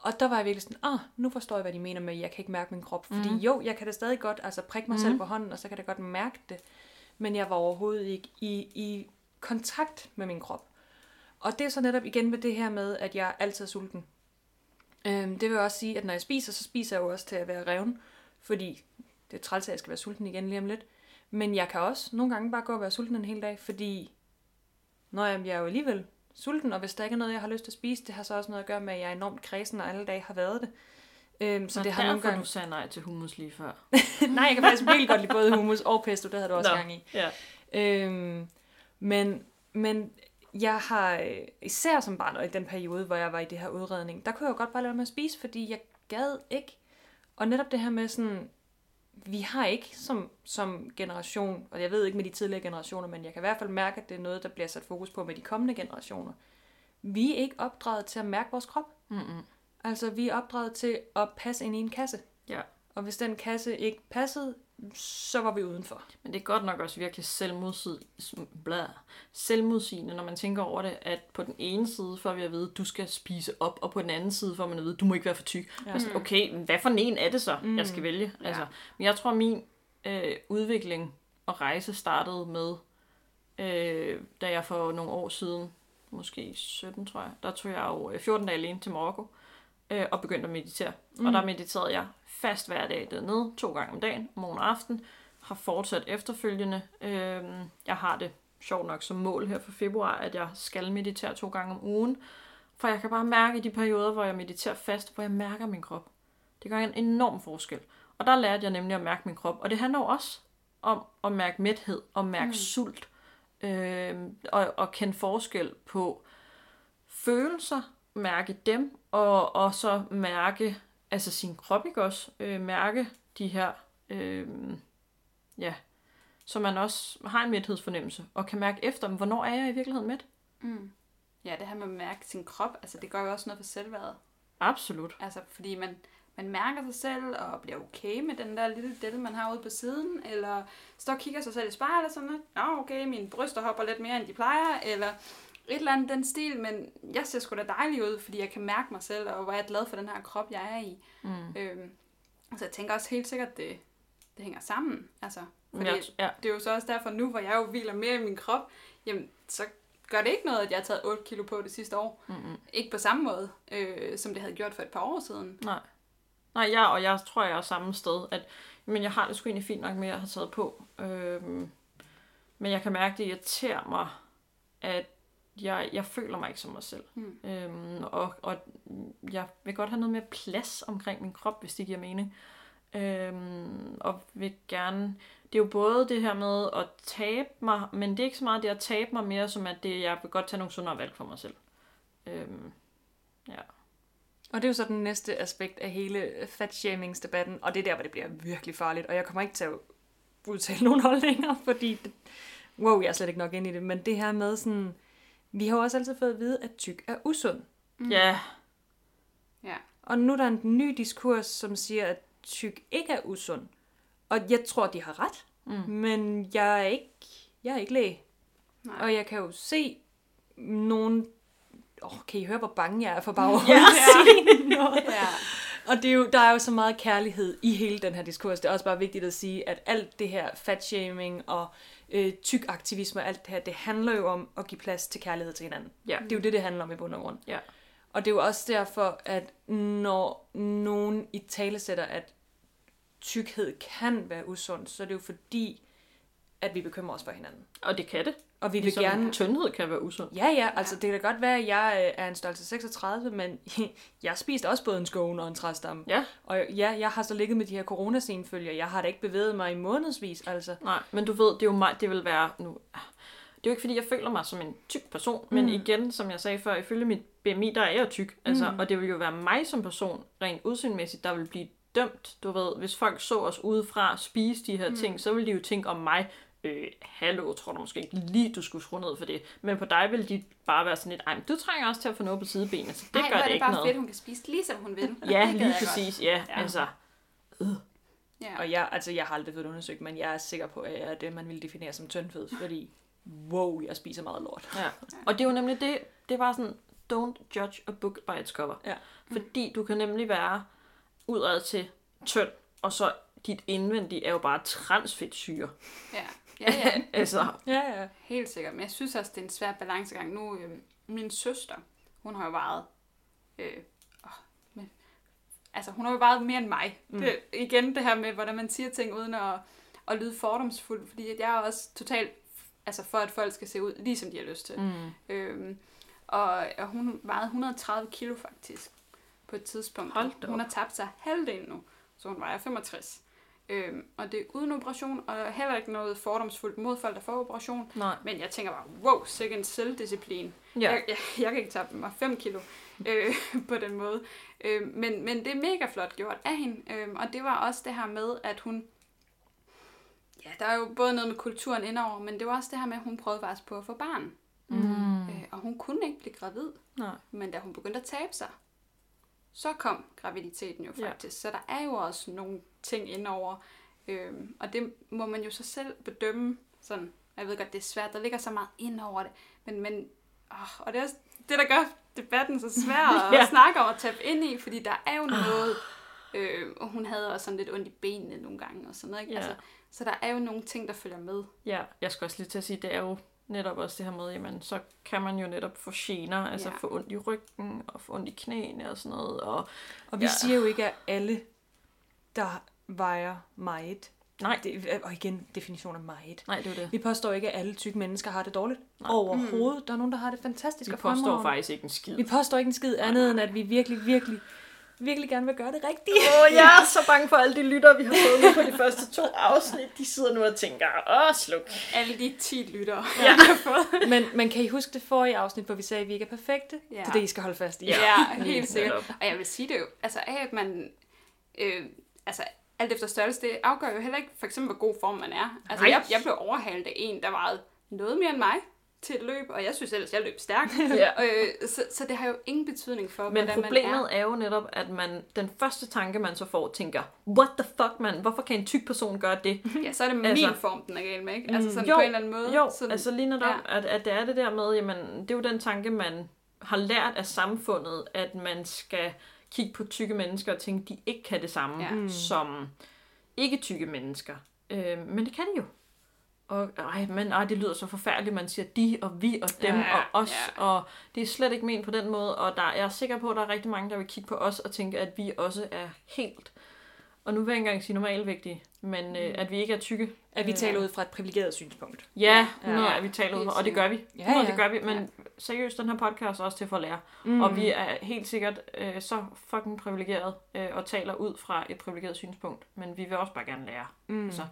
[SPEAKER 2] Og der var jeg virkelig sådan, ah, nu forstår jeg, hvad de mener med, at jeg kan ikke mærke min krop. Fordi
[SPEAKER 1] Mhm.
[SPEAKER 2] jo, jeg kan da stadig godt altså, prikke mig
[SPEAKER 1] Mhm.
[SPEAKER 2] selv på hånden, og så kan jeg da godt mærke det. Men jeg var overhovedet ikke i, i kontakt med min krop. Og det er så netop igen med det her med, at jeg altid er sulten. Øhm, det vil også sige, at når jeg spiser, så spiser jeg jo også til at være revne. Fordi det er træls, at jeg skal være sulten igen lige om lidt. Men jeg kan også nogle gange bare gå og være sulten en hel dag, fordi når jeg, er jo alligevel sulten, og hvis der ikke er noget, jeg har lyst til at spise, det har så også noget at gøre med, at jeg er enormt kredsen, og alle dage har været det. Øhm, så
[SPEAKER 1] Så
[SPEAKER 2] det har nogle gange...
[SPEAKER 1] du sagde nej til hummus lige før.
[SPEAKER 2] Nej, jeg kan faktisk virkelig godt lide både hummus og pesto, det havde du også
[SPEAKER 1] Nå.
[SPEAKER 2] gang i.
[SPEAKER 1] Ja.
[SPEAKER 2] Øhm, men, men jeg har især som barn, og i den periode, hvor jeg var i det her udredning, der kunne jeg jo godt bare lade med at spise, fordi jeg gad ikke. Og netop det her med sådan, vi har ikke som, som generation, og jeg ved ikke med de tidligere generationer, men jeg kan i hvert fald mærke, at det er noget, der bliver sat fokus på med de kommende generationer. Vi er ikke opdraget til at mærke vores krop.
[SPEAKER 1] Mm-mm.
[SPEAKER 2] Altså, vi er opdraget til at passe ind i en kasse.
[SPEAKER 1] Ja.
[SPEAKER 2] Og hvis den kasse ikke passede, så var vi udenfor.
[SPEAKER 1] Men det er godt nok også virkelig selvmodsid, bla, selvmodsigende, når man tænker over det, at på den ene side får vi at vide, at du skal spise op, og på den anden side får man at vide, at du må ikke være for tyk.
[SPEAKER 2] Ja.
[SPEAKER 1] Ja. Altså, okay, men hvad for en er det så,
[SPEAKER 2] Mm.
[SPEAKER 1] mm. jeg skal vælge?
[SPEAKER 3] Ja.
[SPEAKER 1] Altså, men jeg tror, min øh, udvikling og rejse startede med, øh, da jeg for nogle år siden, måske 17 tror jeg, der tog jeg jo øh, 14 dage alene til Marokko, øh, og begyndte at meditere. Mm. Og der mediterede jeg fast hver dag dernede, to gange om dagen, morgen og aften, har fortsat efterfølgende. Øh, jeg har det sjovt nok som mål her for februar, at jeg skal meditere to gange om ugen. For jeg kan bare mærke i de perioder, hvor jeg mediterer fast, hvor jeg mærker min krop. Det gør en enorm forskel. Og der lærte jeg nemlig at mærke min krop. Og det handler også om at mærke mæthed, og mærke mm. sult, øh, og, og kende forskel på følelser, mærke dem, og, og så mærke altså sin krop, ikke også? Øh, mærke de her, øh, ja, så man også har en mæthedsfornemmelse, og kan mærke efter, hvornår er jeg i virkeligheden mæt?
[SPEAKER 3] Mm. Ja, det her med at mærke sin krop, altså det gør jo også noget for selvværdet.
[SPEAKER 1] Absolut.
[SPEAKER 3] Altså, fordi man, man mærker sig selv og bliver okay med den der lille dette, man har ude på siden, eller står og kigger sig selv i spejlet og sådan lidt, Nå, okay, mine bryster hopper lidt mere, end de plejer, eller et eller andet den stil, men jeg ser sgu da dejlig ud, fordi jeg kan mærke mig selv, og hvor jeg er glad for den her krop, jeg er i.
[SPEAKER 1] Mm.
[SPEAKER 3] Øhm, altså, jeg tænker også helt sikkert, det, det hænger sammen. Altså, fordi
[SPEAKER 1] jeg, ja,
[SPEAKER 3] det er jo så også derfor nu, hvor jeg jo hviler mere i min krop, jamen, så gør det ikke noget, at jeg har taget 8 kilo på det sidste år.
[SPEAKER 1] Mm-hmm.
[SPEAKER 3] Ikke på samme måde, øh, som det havde gjort for et par år siden.
[SPEAKER 1] Nej. Nej, jeg, og jeg tror, jeg er samme sted, at men jeg har det sgu egentlig fint nok med at have taget på. Øhm, men jeg kan mærke, at det irriterer mig, at jeg, jeg føler mig ikke som mig selv.
[SPEAKER 3] Mm.
[SPEAKER 1] Øhm, og, og jeg vil godt have noget mere plads omkring min krop, hvis det giver mening. Øhm, og vil gerne... Det er jo både det her med at tabe mig, men det er ikke så meget det at tabe mig mere, som at det, jeg vil godt tage nogle sundere valg for mig selv. Øhm, ja.
[SPEAKER 2] Og det er jo så den næste aspekt af hele fatshamings-debatten, og det er der, hvor det bliver virkelig farligt. Og jeg kommer ikke til at udtale nogle holdninger, fordi det, wow, jeg er slet ikke nok ind i det. Men det her med sådan, vi har jo også altid fået at vide, at tyk er usund.
[SPEAKER 1] Mm. Ja.
[SPEAKER 3] Ja.
[SPEAKER 2] Og nu er der en ny diskurs, som siger, at tyk ikke er usund. Og jeg tror, de har ret.
[SPEAKER 1] Mm.
[SPEAKER 2] Men jeg er ikke, jeg er ikke læge.
[SPEAKER 3] Nej.
[SPEAKER 2] Og jeg kan jo se nogen... Åh, oh, kan I høre, hvor bange jeg er for bare at
[SPEAKER 1] Ja.
[SPEAKER 2] sige noget?
[SPEAKER 3] Ja.
[SPEAKER 2] Og det er jo, der er jo så meget kærlighed i hele den her diskurs. Det er også bare vigtigt at sige, at alt det her fatshaming og øh, tyk aktivisme og alt det her, det handler jo om at give plads til kærlighed til hinanden.
[SPEAKER 1] Ja.
[SPEAKER 2] Det er jo det, det handler om i bund og grund.
[SPEAKER 1] Ja.
[SPEAKER 2] Og det er jo også derfor, at når nogen i tale sætter, at tykkhed kan være usund, så er det jo fordi, at vi bekymrer os for hinanden.
[SPEAKER 1] Og det kan det.
[SPEAKER 2] Og vi vil
[SPEAKER 1] Ligesom
[SPEAKER 2] gerne...
[SPEAKER 1] tyndhed kan være usund.
[SPEAKER 2] Ja, ja, altså det kan da godt være, at jeg øh, er en størrelse 36, men jeg spiste også både en skåne og en træstamme.
[SPEAKER 1] Ja.
[SPEAKER 2] Og ja, jeg har så ligget med de her coronasenfølger. Jeg har da ikke bevæget mig i månedsvis, altså.
[SPEAKER 1] Nej, men du ved, det er jo mig, det vil være nu... Det er jo ikke, fordi jeg føler mig som en tyk person, mm. men igen, som jeg sagde før, ifølge mit BMI, der er jeg tyk. Altså,
[SPEAKER 2] Mm.
[SPEAKER 1] Og det vil jo være mig som person, rent udseendemæssigt, der vil blive dømt. Du ved, hvis folk så os udefra spise de her mm. ting, så vil de jo tænke om mig, øh, hallo, tror du måske ikke lige, du skulle skrue ned for det. Men på dig vil de bare være sådan lidt, ej, men du trænger også til at få noget på sidebenet, så det
[SPEAKER 3] Ej,
[SPEAKER 1] gør
[SPEAKER 3] er
[SPEAKER 1] det
[SPEAKER 3] det
[SPEAKER 1] ikke
[SPEAKER 3] bare
[SPEAKER 1] noget.
[SPEAKER 3] fedt, hun kan spise lige som hun vil.
[SPEAKER 1] Ja, lige præcis, ja,
[SPEAKER 3] Ja.
[SPEAKER 1] altså.
[SPEAKER 3] Ja.
[SPEAKER 2] Og jeg, altså, jeg har aldrig fået undersøgt, men jeg er sikker på, at jeg er det, man ville definere som tyndfed, fordi wow, jeg spiser meget lort.
[SPEAKER 1] Ja. Og det er jo nemlig det, det bare sådan, don't judge a book by its cover.
[SPEAKER 2] Ja.
[SPEAKER 1] Fordi du kan nemlig være udad til tynd, og så dit indvendige er jo bare transfedtsyre.
[SPEAKER 3] Ja. Ja, ja,
[SPEAKER 1] altså,
[SPEAKER 2] Ja, ja.
[SPEAKER 3] helt sikkert. Men jeg synes også, det er en svær balancegang. Nu, øh, min søster, hun har jo vejet... Øh, åh, men, altså, hun har jo vejet mere end mig. Mm. Det, igen det her med, hvordan man siger ting uden at, at lyde fordomsfuld. Fordi at jeg er også totalt altså for, at folk skal se ud, ligesom de har lyst til.
[SPEAKER 1] mm,
[SPEAKER 3] Øhm, og, og hun vejede 130 kilo faktisk på et tidspunkt.
[SPEAKER 1] Hold
[SPEAKER 3] hun har tabt sig halvdelen nu, så hun vejer 65. Øhm, og det er uden operation, og heller ikke noget fordomsfuldt mod folk, der får operation.
[SPEAKER 1] nej.
[SPEAKER 3] Men jeg tænker bare, wow, sikke en selvdisciplin.
[SPEAKER 1] Ja.
[SPEAKER 3] Jeg, jeg, jeg kan ikke tabe mig 5 kilo øh, på den måde. Øh, men, men det er mega flot gjort af hende. Øh, og det var også det her med, at hun... Ja, der er jo både noget med kulturen indover, men det var også det her med, at hun prøvede faktisk på at få barn.
[SPEAKER 1] Mm.
[SPEAKER 3] Øh, og hun kunne ikke blive gravid.
[SPEAKER 1] Nej.
[SPEAKER 3] Men da hun begyndte at tabe sig, så kom graviditeten jo
[SPEAKER 1] Ja.
[SPEAKER 3] faktisk. Så der er jo også nogle ting indover. Øhm, og det må man jo så selv bedømme. Sådan, jeg ved godt, det er svært. Der ligger så meget ind over det. Men, men åh, og det er også det, der gør debatten så svær at
[SPEAKER 1] Ja.
[SPEAKER 3] snakke om og tabe ind i. Fordi der er jo noget... Øh, og hun havde også sådan lidt ondt i benene nogle gange og sådan noget. Ikke?
[SPEAKER 1] Ja.
[SPEAKER 3] Altså, så der er jo nogle ting, der følger med.
[SPEAKER 1] Ja, jeg skal også lige til at sige, det er jo netop også det her med, jamen, så kan man jo netop få gener, altså
[SPEAKER 3] Ja.
[SPEAKER 1] få ondt i ryggen, og få ondt i knæene og sådan noget, og
[SPEAKER 2] Og vi
[SPEAKER 1] ja.
[SPEAKER 2] siger jo ikke, at alle, der vejer meget,
[SPEAKER 1] nej,
[SPEAKER 2] det, og igen, definition af meget.
[SPEAKER 1] nej, det er det.
[SPEAKER 2] Vi påstår ikke, at alle tykke mennesker har det dårligt.
[SPEAKER 1] Nej.
[SPEAKER 2] Overhovedet. Der er nogen, der har det fantastisk
[SPEAKER 1] Vi
[SPEAKER 2] og
[SPEAKER 1] påstår faktisk ikke en skid.
[SPEAKER 2] Vi påstår ikke en skid andet, end at vi virkelig, virkelig, virkelig gerne vil gøre det rigtigt.
[SPEAKER 1] Åh, oh, jeg er så bange for alle de lyttere, vi har fået nu på de første to afsnit. De sidder nu og tænker, åh, sluk.
[SPEAKER 3] Alle de 10 lyttere,
[SPEAKER 1] Ja.
[SPEAKER 3] jeg har fået.
[SPEAKER 2] Men, men kan I huske det forrige afsnit, hvor vi sagde, at vi ikke er perfekte?
[SPEAKER 3] Ja.
[SPEAKER 2] Det er det, I skal holde fast i.
[SPEAKER 3] Ja,
[SPEAKER 1] helt
[SPEAKER 3] helt sikkert. Og jeg vil sige det jo, altså af at man, øh, altså alt efter størrelse, det afgør jo heller ikke for eksempel, hvor god form man er. Altså
[SPEAKER 1] Nej.
[SPEAKER 3] jeg, jeg blev overhalet af en, der vejede noget mere end mig til et løb, og jeg synes ellers, jeg løb stærkt.
[SPEAKER 1] Ja.
[SPEAKER 3] øh, så, så det har jo ingen betydning for,
[SPEAKER 1] Men
[SPEAKER 3] hvordan man er.
[SPEAKER 1] problemet er jo netop, at man, den første tanke, man så får, tænker, what the fuck, man? Hvorfor kan en tyk person gøre det?
[SPEAKER 3] Ja, så er det min
[SPEAKER 1] Altså-
[SPEAKER 3] form, den er galt med, ikke? Altså sådan
[SPEAKER 1] Jo,
[SPEAKER 3] på en eller anden måde.
[SPEAKER 1] Jo,
[SPEAKER 3] sådan,
[SPEAKER 1] altså lige netop,
[SPEAKER 3] ja.
[SPEAKER 1] at, at det er det der med, jamen, det er jo den tanke, man har lært af samfundet, at man skal kigge på tykke mennesker og tænke, de ikke kan det samme
[SPEAKER 3] Ja.
[SPEAKER 1] ja. som ikke tykke mennesker. Øh, men det kan de jo. Og ej, men ej, det lyder så forfærdeligt, man siger de og vi og dem
[SPEAKER 2] Ja,
[SPEAKER 1] ja, og os,
[SPEAKER 3] ja.
[SPEAKER 1] og det er slet ikke ment på den måde, og der, jeg er sikker på, at der er rigtig mange, der vil kigge på os og tænke, at vi også er helt, og nu vil jeg ikke engang sige normalvægtige, men øh, at vi ikke er tykke.
[SPEAKER 2] At vi
[SPEAKER 1] Øh,
[SPEAKER 2] taler ud fra et privilegeret synspunkt.
[SPEAKER 1] Ja, 100
[SPEAKER 2] Ja,
[SPEAKER 1] ja, at vi taler ud, fra, og det gør vi.
[SPEAKER 2] Ja,
[SPEAKER 1] 100,
[SPEAKER 2] ja.
[SPEAKER 1] det gør vi, men seriøst, den her podcast er også til for at lære.
[SPEAKER 2] Mm.
[SPEAKER 1] Og vi er helt sikkert øh, så fucking privilegeret øh, og taler ud fra et privilegeret synspunkt. Men vi vil også bare gerne lære.
[SPEAKER 2] Mm.
[SPEAKER 1] Altså,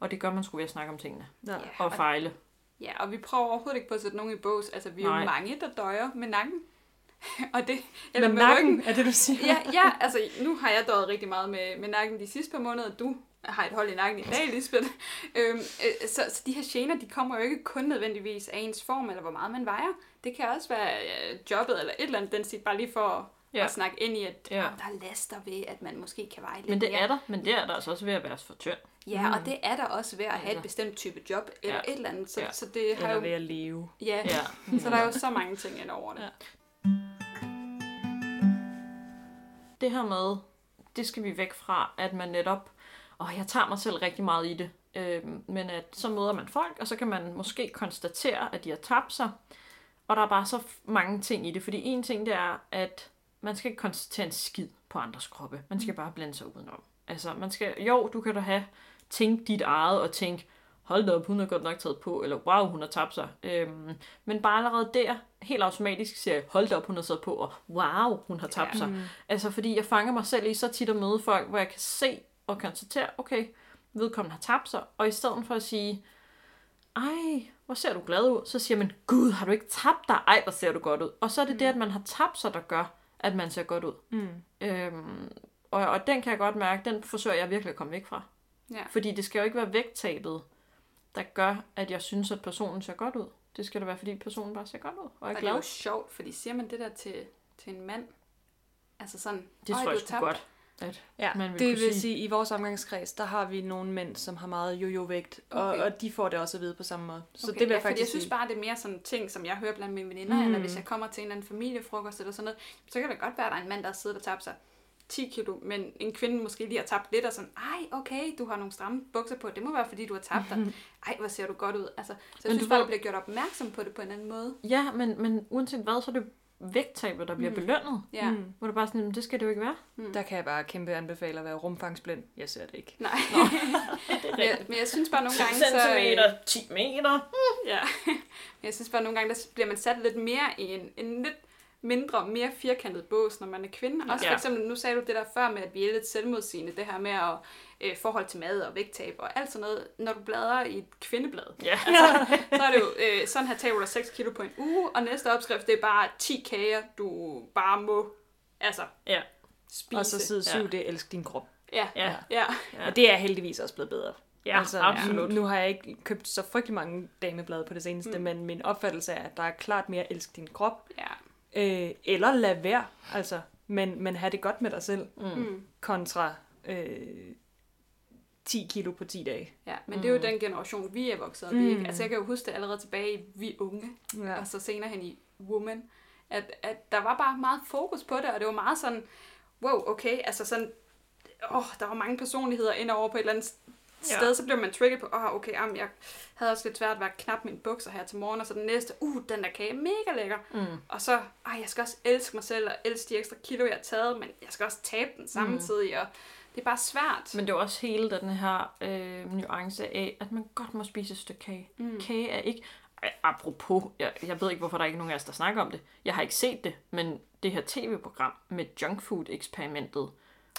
[SPEAKER 1] og det gør man sgu ved at snakke om tingene.
[SPEAKER 2] Ja.
[SPEAKER 1] Og fejle.
[SPEAKER 3] Ja, og vi prøver overhovedet ikke på at sætte nogen i bås. Altså, vi er
[SPEAKER 1] Nej.
[SPEAKER 3] jo mange, der døjer med nakken. og det,
[SPEAKER 2] Eller
[SPEAKER 3] med
[SPEAKER 2] nakken,
[SPEAKER 3] ryggen.
[SPEAKER 2] er det, du siger?
[SPEAKER 3] Ja, ja, altså nu har jeg døjet rigtig meget med, med nakken de sidste par måneder. Du har et hold i nakken i dag, Lisbeth. øhm, øh, så, så de her gener, de kommer jo ikke kun nødvendigvis af ens form, eller hvor meget man vejer. Det kan også være øh, jobbet, eller et eller andet, den siger bare lige for ja. At snakke ind i, at
[SPEAKER 1] Ja.
[SPEAKER 3] der er laster ved, at man måske kan veje lidt
[SPEAKER 1] Men det
[SPEAKER 3] mere.
[SPEAKER 1] er der, men det er der altså også ved at være for tynd.
[SPEAKER 3] Ja, og det er der også ved at have
[SPEAKER 1] Altså.
[SPEAKER 3] et bestemt type job, eller
[SPEAKER 1] Ja.
[SPEAKER 3] et eller andet. Så,
[SPEAKER 1] Ja.
[SPEAKER 3] så det har
[SPEAKER 2] Eller
[SPEAKER 3] jo...
[SPEAKER 2] ved at leve.
[SPEAKER 3] Ja,
[SPEAKER 1] Ja.
[SPEAKER 3] så der er jo så mange ting ind over det.
[SPEAKER 2] Ja.
[SPEAKER 1] det her med, det skal vi væk fra, at man netop, og jeg tager mig selv rigtig meget i det, øhm, men at så møder man folk, og så kan man måske konstatere, at de har tabt sig, og der er bare så mange ting i det, fordi en ting det er, at man skal ikke konstatere en skid på andres kroppe, man skal bare blande sig udenom. Altså, man skal, jo, du kan da have, tænkt dit eget, og tænke, hold da op, hun har godt nok taget på, eller wow, hun har tabt sig. Øhm, men bare allerede der, helt automatisk siger jeg, hold da op, hun har taget på, og wow, hun har tabt
[SPEAKER 3] Ja.
[SPEAKER 1] sig. Altså, fordi jeg fanger mig selv i så tit at møde folk, hvor jeg kan se og konstatere, okay, vedkommende har tabt sig, og i stedet for at sige, ej, hvor ser du glad ud, så siger man, gud, har du ikke tabt dig? Ej, hvor ser du godt ud. Og så er det mm. det, at man har tabt sig, der gør, at man ser godt ud.
[SPEAKER 2] Mm.
[SPEAKER 1] Øhm, og, og den kan jeg godt mærke, den forsøger jeg virkelig at komme væk fra.
[SPEAKER 3] Ja.
[SPEAKER 1] Fordi det skal jo ikke være vægttabet, der gør, at jeg synes, at personen ser godt ud. Det skal da være, fordi personen bare ser godt ud og er
[SPEAKER 3] Og det er
[SPEAKER 1] glad.
[SPEAKER 3] jo sjovt, fordi siger man det der til, til en mand, altså sådan,
[SPEAKER 1] Det
[SPEAKER 3] "Øj,
[SPEAKER 1] tror jeg
[SPEAKER 3] er
[SPEAKER 1] sgu
[SPEAKER 3] tabt."
[SPEAKER 1] godt. At
[SPEAKER 2] Ja,
[SPEAKER 1] man vil
[SPEAKER 2] det vil
[SPEAKER 1] sige-
[SPEAKER 2] sige, i vores omgangskreds, der har vi nogle mænd, som har meget jojo-vægt, og,
[SPEAKER 3] Okay.
[SPEAKER 2] og de får det også at vide på samme måde. Så
[SPEAKER 3] Okay,
[SPEAKER 2] det vil
[SPEAKER 3] ja,
[SPEAKER 2] jeg faktisk
[SPEAKER 3] jeg synes bare, det er mere sådan ting, som jeg hører blandt mine veninder, mm. eller hvis jeg kommer til en eller anden familiefrokost eller sådan noget, så kan det godt være, at der er en mand, der har siddet og tabt sig 10 kilo, men en kvinde måske lige har tabt lidt, og sådan, ej, okay, du har nogle stramme bukser på, det må være, fordi du har tabt dig. Ej, hvor ser du godt ud. Altså, så jeg
[SPEAKER 1] Men
[SPEAKER 3] synes
[SPEAKER 1] du
[SPEAKER 3] bare, du bliver gjort opmærksom på det på en anden måde.
[SPEAKER 1] Ja, men, men uanset hvad, så er det vægttabet, der bliver mm. belønnet.
[SPEAKER 3] Ja.
[SPEAKER 2] Mm.
[SPEAKER 1] Hvor det bare sådan, "Men det skal det jo ikke være.
[SPEAKER 2] Der kan jeg bare kæmpe anbefale at være rumfangsblind. Jeg ser det ikke.
[SPEAKER 3] Nej. men, jeg, men jeg synes bare nogle gange, så...
[SPEAKER 1] 10 meter.
[SPEAKER 3] Ja, men jeg synes bare nogle gange, der bliver man sat lidt mere i en, en lidt mindre, mere firkantet bås, når man er kvinde. Også
[SPEAKER 1] Ja.
[SPEAKER 3] for eksempel, nu sagde du det der før med, at vi er lidt selvmodsigende, det her med at øh, forhold til mad og vægttab og alt sådan noget. Når du bladrer i et kvindeblad,
[SPEAKER 1] Ja.
[SPEAKER 3] så er det jo, øh, sådan her taber du 6 kilo på en uge, og næste opskrift, det er bare 10 kager, du bare må, altså,
[SPEAKER 1] Ja.
[SPEAKER 3] spise.
[SPEAKER 2] Og så side
[SPEAKER 1] Ja.
[SPEAKER 2] 7, det elsk din krop.
[SPEAKER 3] Ja,
[SPEAKER 1] Ja.
[SPEAKER 3] ja.
[SPEAKER 1] Ja.
[SPEAKER 2] Og det er heldigvis også blevet bedre.
[SPEAKER 1] Ja, absolut.
[SPEAKER 2] Nu har jeg ikke købt så frygtelig mange dameblade på det seneste, mm. men min opfattelse er, at der er klart mere elsk din krop.
[SPEAKER 3] ja.
[SPEAKER 2] Øh, eller lad være, altså. Men, men have det godt med dig selv,
[SPEAKER 3] Mm.
[SPEAKER 2] kontra øh, 10 kilo på 10 dage.
[SPEAKER 3] Ja, men det er jo den generation, vi er vokset op i.
[SPEAKER 2] Mm.
[SPEAKER 3] ikke? Altså jeg kan jo huske det allerede tilbage i Vi Unge,
[SPEAKER 2] Ja.
[SPEAKER 3] og så senere hen i Woman, at, at der var bare meget fokus på det, og det var meget sådan, wow, okay, altså sådan, åh, der var mange personligheder ind over på et eller andet sted,
[SPEAKER 1] Ja.
[SPEAKER 3] så blev man trigget på, åh, okay, jamen, jeg havde også lidt svært ved at knappe mine bukser her til morgen, og så den næste, uh, den der kage, mega lækker.
[SPEAKER 1] Mm.
[SPEAKER 3] Og så, ej, jeg skal også elske mig selv, og elske de ekstra kilo, jeg har taget, men jeg skal også tabe den samtidig, og det er bare svært.
[SPEAKER 1] Men det er også hele den her øh, nuance af, at man godt må spise et stykke kage. Mm. Kage er ikke... Apropos, jeg, jeg ved ikke, hvorfor der ikke er nogen af os, der snakker om det. Jeg har ikke set det, men det her tv-program med junkfood-eksperimentet,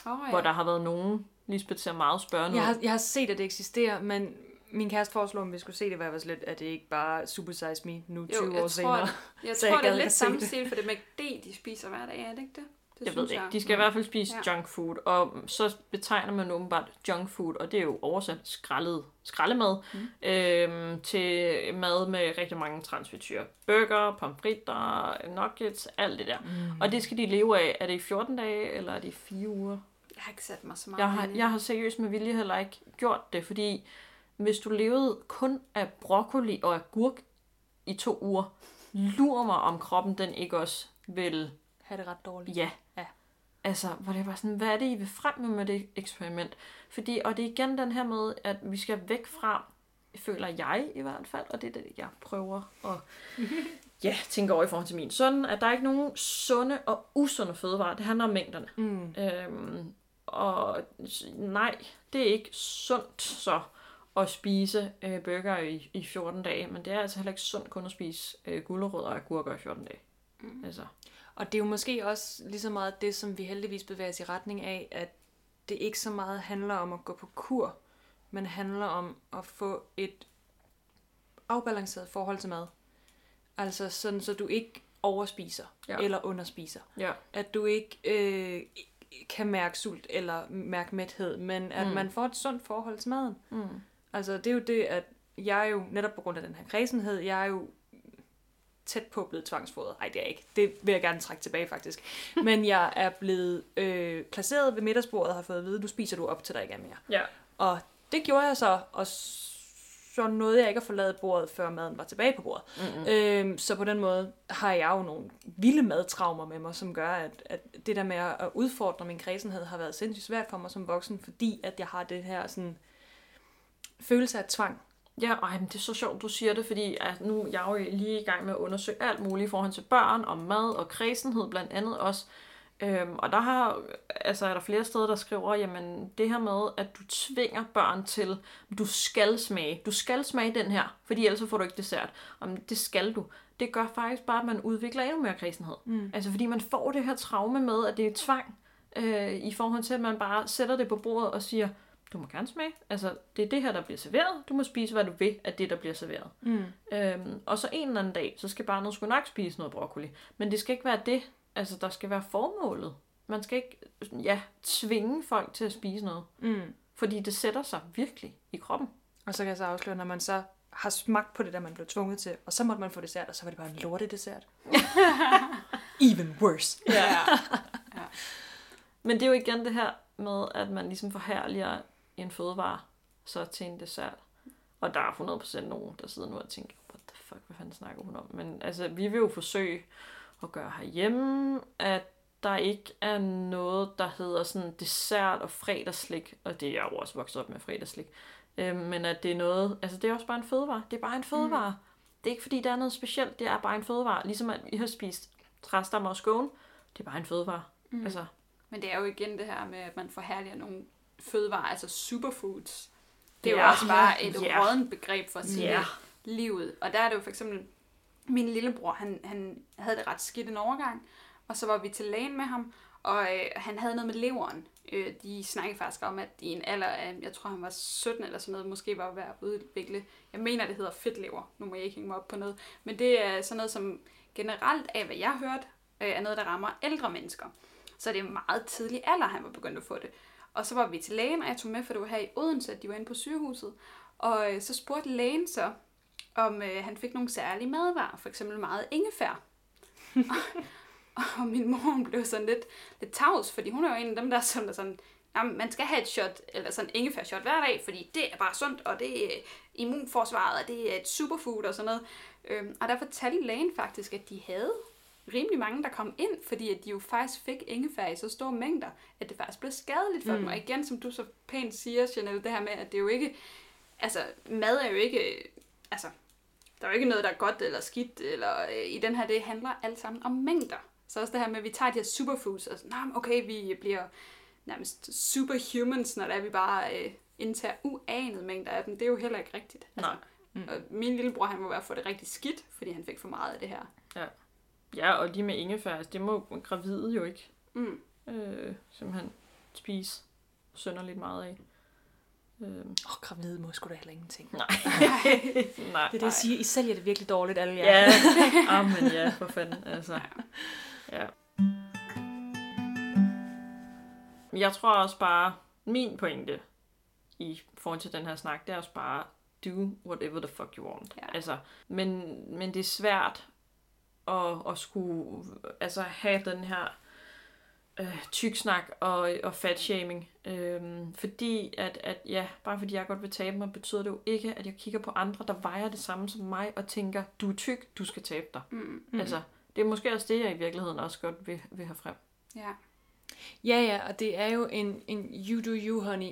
[SPEAKER 3] oh,
[SPEAKER 1] ja. hvor der har været nogen, Lisbeth ser meget spørgende
[SPEAKER 2] Jeg har, jeg har set, at det eksisterer, men min kæreste foreslår, om vi skulle se det, var jeg lidt, at det ikke bare Super Size Me nu 20
[SPEAKER 3] Jo,
[SPEAKER 2] år
[SPEAKER 3] jeg tror,
[SPEAKER 2] senere.
[SPEAKER 3] jeg
[SPEAKER 2] jeg
[SPEAKER 3] tror det
[SPEAKER 2] gad
[SPEAKER 3] er
[SPEAKER 2] ikke
[SPEAKER 3] lidt samme
[SPEAKER 2] det.
[SPEAKER 3] stil, for det er McD, de spiser hver dag, er det ikke det? Det
[SPEAKER 1] Jeg ved det ikke. De skal i hvert fald spise
[SPEAKER 3] Ja.
[SPEAKER 1] junk food, og så betegner man åbenbart junk food, og det er jo oversat skrællet, skraldemad, mm. øhm, til mad med rigtig mange transfetyrer. Burger, pomfritter, nuggets, alt det der. Mm. Og det skal de leve af. Er det i 14 dage, eller er det i 4 uger?
[SPEAKER 3] Jeg har ikke sat mig så meget
[SPEAKER 1] Jeg har, jeg har seriøst med vilje heller ikke gjort det, fordi hvis du levede kun af broccoli og agurk i to uger, lurer mig om kroppen den ikke også vil
[SPEAKER 2] Ha' det ret dårligt.
[SPEAKER 1] Ja.
[SPEAKER 2] Ja.
[SPEAKER 1] Altså, hvor det var sådan, hvad er det, I vil frem med med det eksperiment? Fordi, og det er igen den her med, at vi skal væk fra, føler jeg i hvert fald, og det er det, jeg prøver at ja, tænke over i forhold til min søn, at der er ikke nogen sunde og usunde fødevarer. Det handler om mængderne.
[SPEAKER 2] Mm.
[SPEAKER 1] Øhm, og nej, det er ikke sundt så at spise øh, burger i, i 14 dage, men det er altså heller ikke sundt kun at spise øh, gulerødder og agurker i 14 dage. Mm. Altså,
[SPEAKER 2] Og det er jo måske også lige så meget det, som vi heldigvis bevæger os i retning af, at det ikke så meget handler om at gå på kur, men handler om at få et afbalanceret forhold til mad. Altså sådan, så du ikke overspiser
[SPEAKER 1] Ja.
[SPEAKER 2] eller underspiser.
[SPEAKER 1] ja.
[SPEAKER 2] At du ikke øh, kan mærke sult eller mærke mæthed, men at
[SPEAKER 1] Mm.
[SPEAKER 2] man får et sundt forhold til maden.
[SPEAKER 1] Mm.
[SPEAKER 2] Altså det er jo det, at jeg jo, netop på grund af den her kredsenhed, jeg er jo tæt på blevet tvangsfodret. Nej, det er jeg ikke. Det vil jeg gerne trække tilbage, faktisk. Men jeg er blevet øh, placeret ved middagsbordet og har fået at vide, nu spiser du op til der ikke er mere.
[SPEAKER 1] Ja.
[SPEAKER 2] Og det gjorde jeg så, og så nåede jeg ikke at forlade bordet, før maden var tilbage på bordet.
[SPEAKER 1] Mm-hmm.
[SPEAKER 2] Øhm, så på den måde har jeg jo nogle vilde madtraumer med mig, som gør, at, at det der med at udfordre min kredsenhed har været sindssygt svært for mig som voksen, fordi at jeg har det her sådan, følelse af tvang.
[SPEAKER 1] Ja, ej, men det er så sjovt, du siger det, fordi at nu er jeg jo lige i gang med at undersøge alt muligt i forhold til børn og mad og kredsenhed blandt andet også. Øhm, og der har, altså er der flere steder, der skriver, jamen det her med, at du tvinger børn til, du skal smage, du skal smage den her, fordi ellers får du ikke dessert. Om det skal du. Det gør faktisk bare, at man udvikler endnu mere kredsenhed.
[SPEAKER 2] Mm.
[SPEAKER 1] Altså fordi man får det her traume med, at det er tvang, øh, i forhold til, at man bare sætter det på bordet og siger, du må gerne smage. Altså, det er det her, der bliver serveret. Du må spise, hvad du vil af det, der bliver serveret.
[SPEAKER 2] Mm.
[SPEAKER 1] Øhm, og så en eller anden dag, så skal barnet sgu nok spise noget broccoli. Men det skal ikke være det. Altså, der skal være formålet. Man skal ikke ja, tvinge folk til at spise noget.
[SPEAKER 2] Mm.
[SPEAKER 1] Fordi det sætter sig virkelig i kroppen.
[SPEAKER 2] Og så kan jeg så afsløre, når man så har smagt på det, der man blev tvunget til, og så måtte man få dessert, og så var det bare en lorte dessert. Even worse.
[SPEAKER 1] Ja. Men det er jo igen det her med, at man ligesom forhærliger en fødevare så til en dessert. Og der er 100% nogen, der sidder nu og tænker, what the fuck, hvad fanden snakker hun om? Men altså, vi vil jo forsøge at gøre herhjemme, at der ikke er noget, der hedder sådan dessert og fredagsslik, og det er jeg jo også vokset op med fredagsslik, øhm, men at det er noget, altså det er også bare en fødevare. Det er bare en fødevare. Mm. Det er ikke fordi, der er noget specielt, det er bare en fødevare. Ligesom at vi har spist træstammer og skåne, det er bare en fødevare. Mm. Altså,
[SPEAKER 3] Men det er jo igen det her med, at man forhærliger nogle fødevarer, altså superfoods. Det er
[SPEAKER 1] Ja.
[SPEAKER 3] jo også bare et
[SPEAKER 1] Ja.
[SPEAKER 3] rådent begreb for at sige
[SPEAKER 1] Ja.
[SPEAKER 3] livet. Og der er det jo for eksempel, min lillebror, han, han havde det ret skidt en overgang, og så var vi til lægen med ham, og øh, han havde noget med leveren. Øh, de snakkede faktisk om, at i en alder af, jeg tror han var 17 eller sådan noget, måske var ved at udvikle, jeg mener det hedder fedtlever, nu må jeg ikke hænge mig op på noget, men det er sådan noget som generelt af, hvad jeg har hørt, øh, er noget, der rammer ældre mennesker. Så det er meget tidlig alder, han var begyndt at få det. Og så var vi til lægen, og jeg tog med, for det var her i Odense, at de var inde på sygehuset. Og øh, så spurgte lægen så, om øh, han fik nogle særlige madvarer, for eksempel meget ingefær. og min mor blev sådan lidt, lidt tavs, fordi hun er jo en af dem, der er sådan, der sådan jamen, man skal have et shot, eller sådan ingefær shot hver dag, fordi det er bare sundt, og det er immunforsvaret, og det er et superfood og sådan noget. Øhm, og der fortalte lægen faktisk, at de havde rimelig mange, der kom ind, fordi at de jo faktisk fik ingefær i så store mængder, at det faktisk blev skadeligt for mm. dem. Og igen, som du så pænt siger, Janelle, det her med, at det jo ikke, altså mad er jo ikke, altså der er jo ikke noget, der er godt eller skidt, eller øh, i den her, det handler alt sammen om mængder. Så også det her med, at vi tager de her superfoods, og sådan, okay, vi bliver nærmest superhumans, når det er, vi bare øh, indtager uanede mængder af dem. Det er jo heller ikke rigtigt. Altså,
[SPEAKER 1] Nej.
[SPEAKER 3] Og min lillebror, han må være få det rigtig skidt, fordi han fik for meget af det her.
[SPEAKER 1] ja, og lige med ingefær, altså, det må gravide jo ikke
[SPEAKER 3] Mm.
[SPEAKER 1] øh, simpelthen spise sønderligt meget af. Øhm,
[SPEAKER 2] Åh, oh, gravid må sgu da heller ingenting.
[SPEAKER 1] nej. nej.
[SPEAKER 2] Det er det, jeg siger. I sælger det virkelig dårligt, alle jer.
[SPEAKER 1] Ja, amen ja, for fanden. Altså. Ja. Jeg tror også bare, min pointe i forhold til den her snak, det er også bare, do whatever the fuck you want.
[SPEAKER 3] Ja.
[SPEAKER 1] Altså, men, men det er svært at, at skulle altså, have den her øh, tyksnak og, og fatshaming. Øhm, fordi at, at, ja, bare fordi jeg godt vil tabe mig, betyder det jo ikke, at jeg kigger på andre, der vejer det samme som mig, og tænker, du er tyk, du skal tabe dig.
[SPEAKER 3] Mm.
[SPEAKER 1] Mm. Altså, det er måske også det, jeg i virkeligheden også godt vil, vil have frem.
[SPEAKER 3] Ja.
[SPEAKER 2] Ja, ja, og det er jo en, en you do you, honey.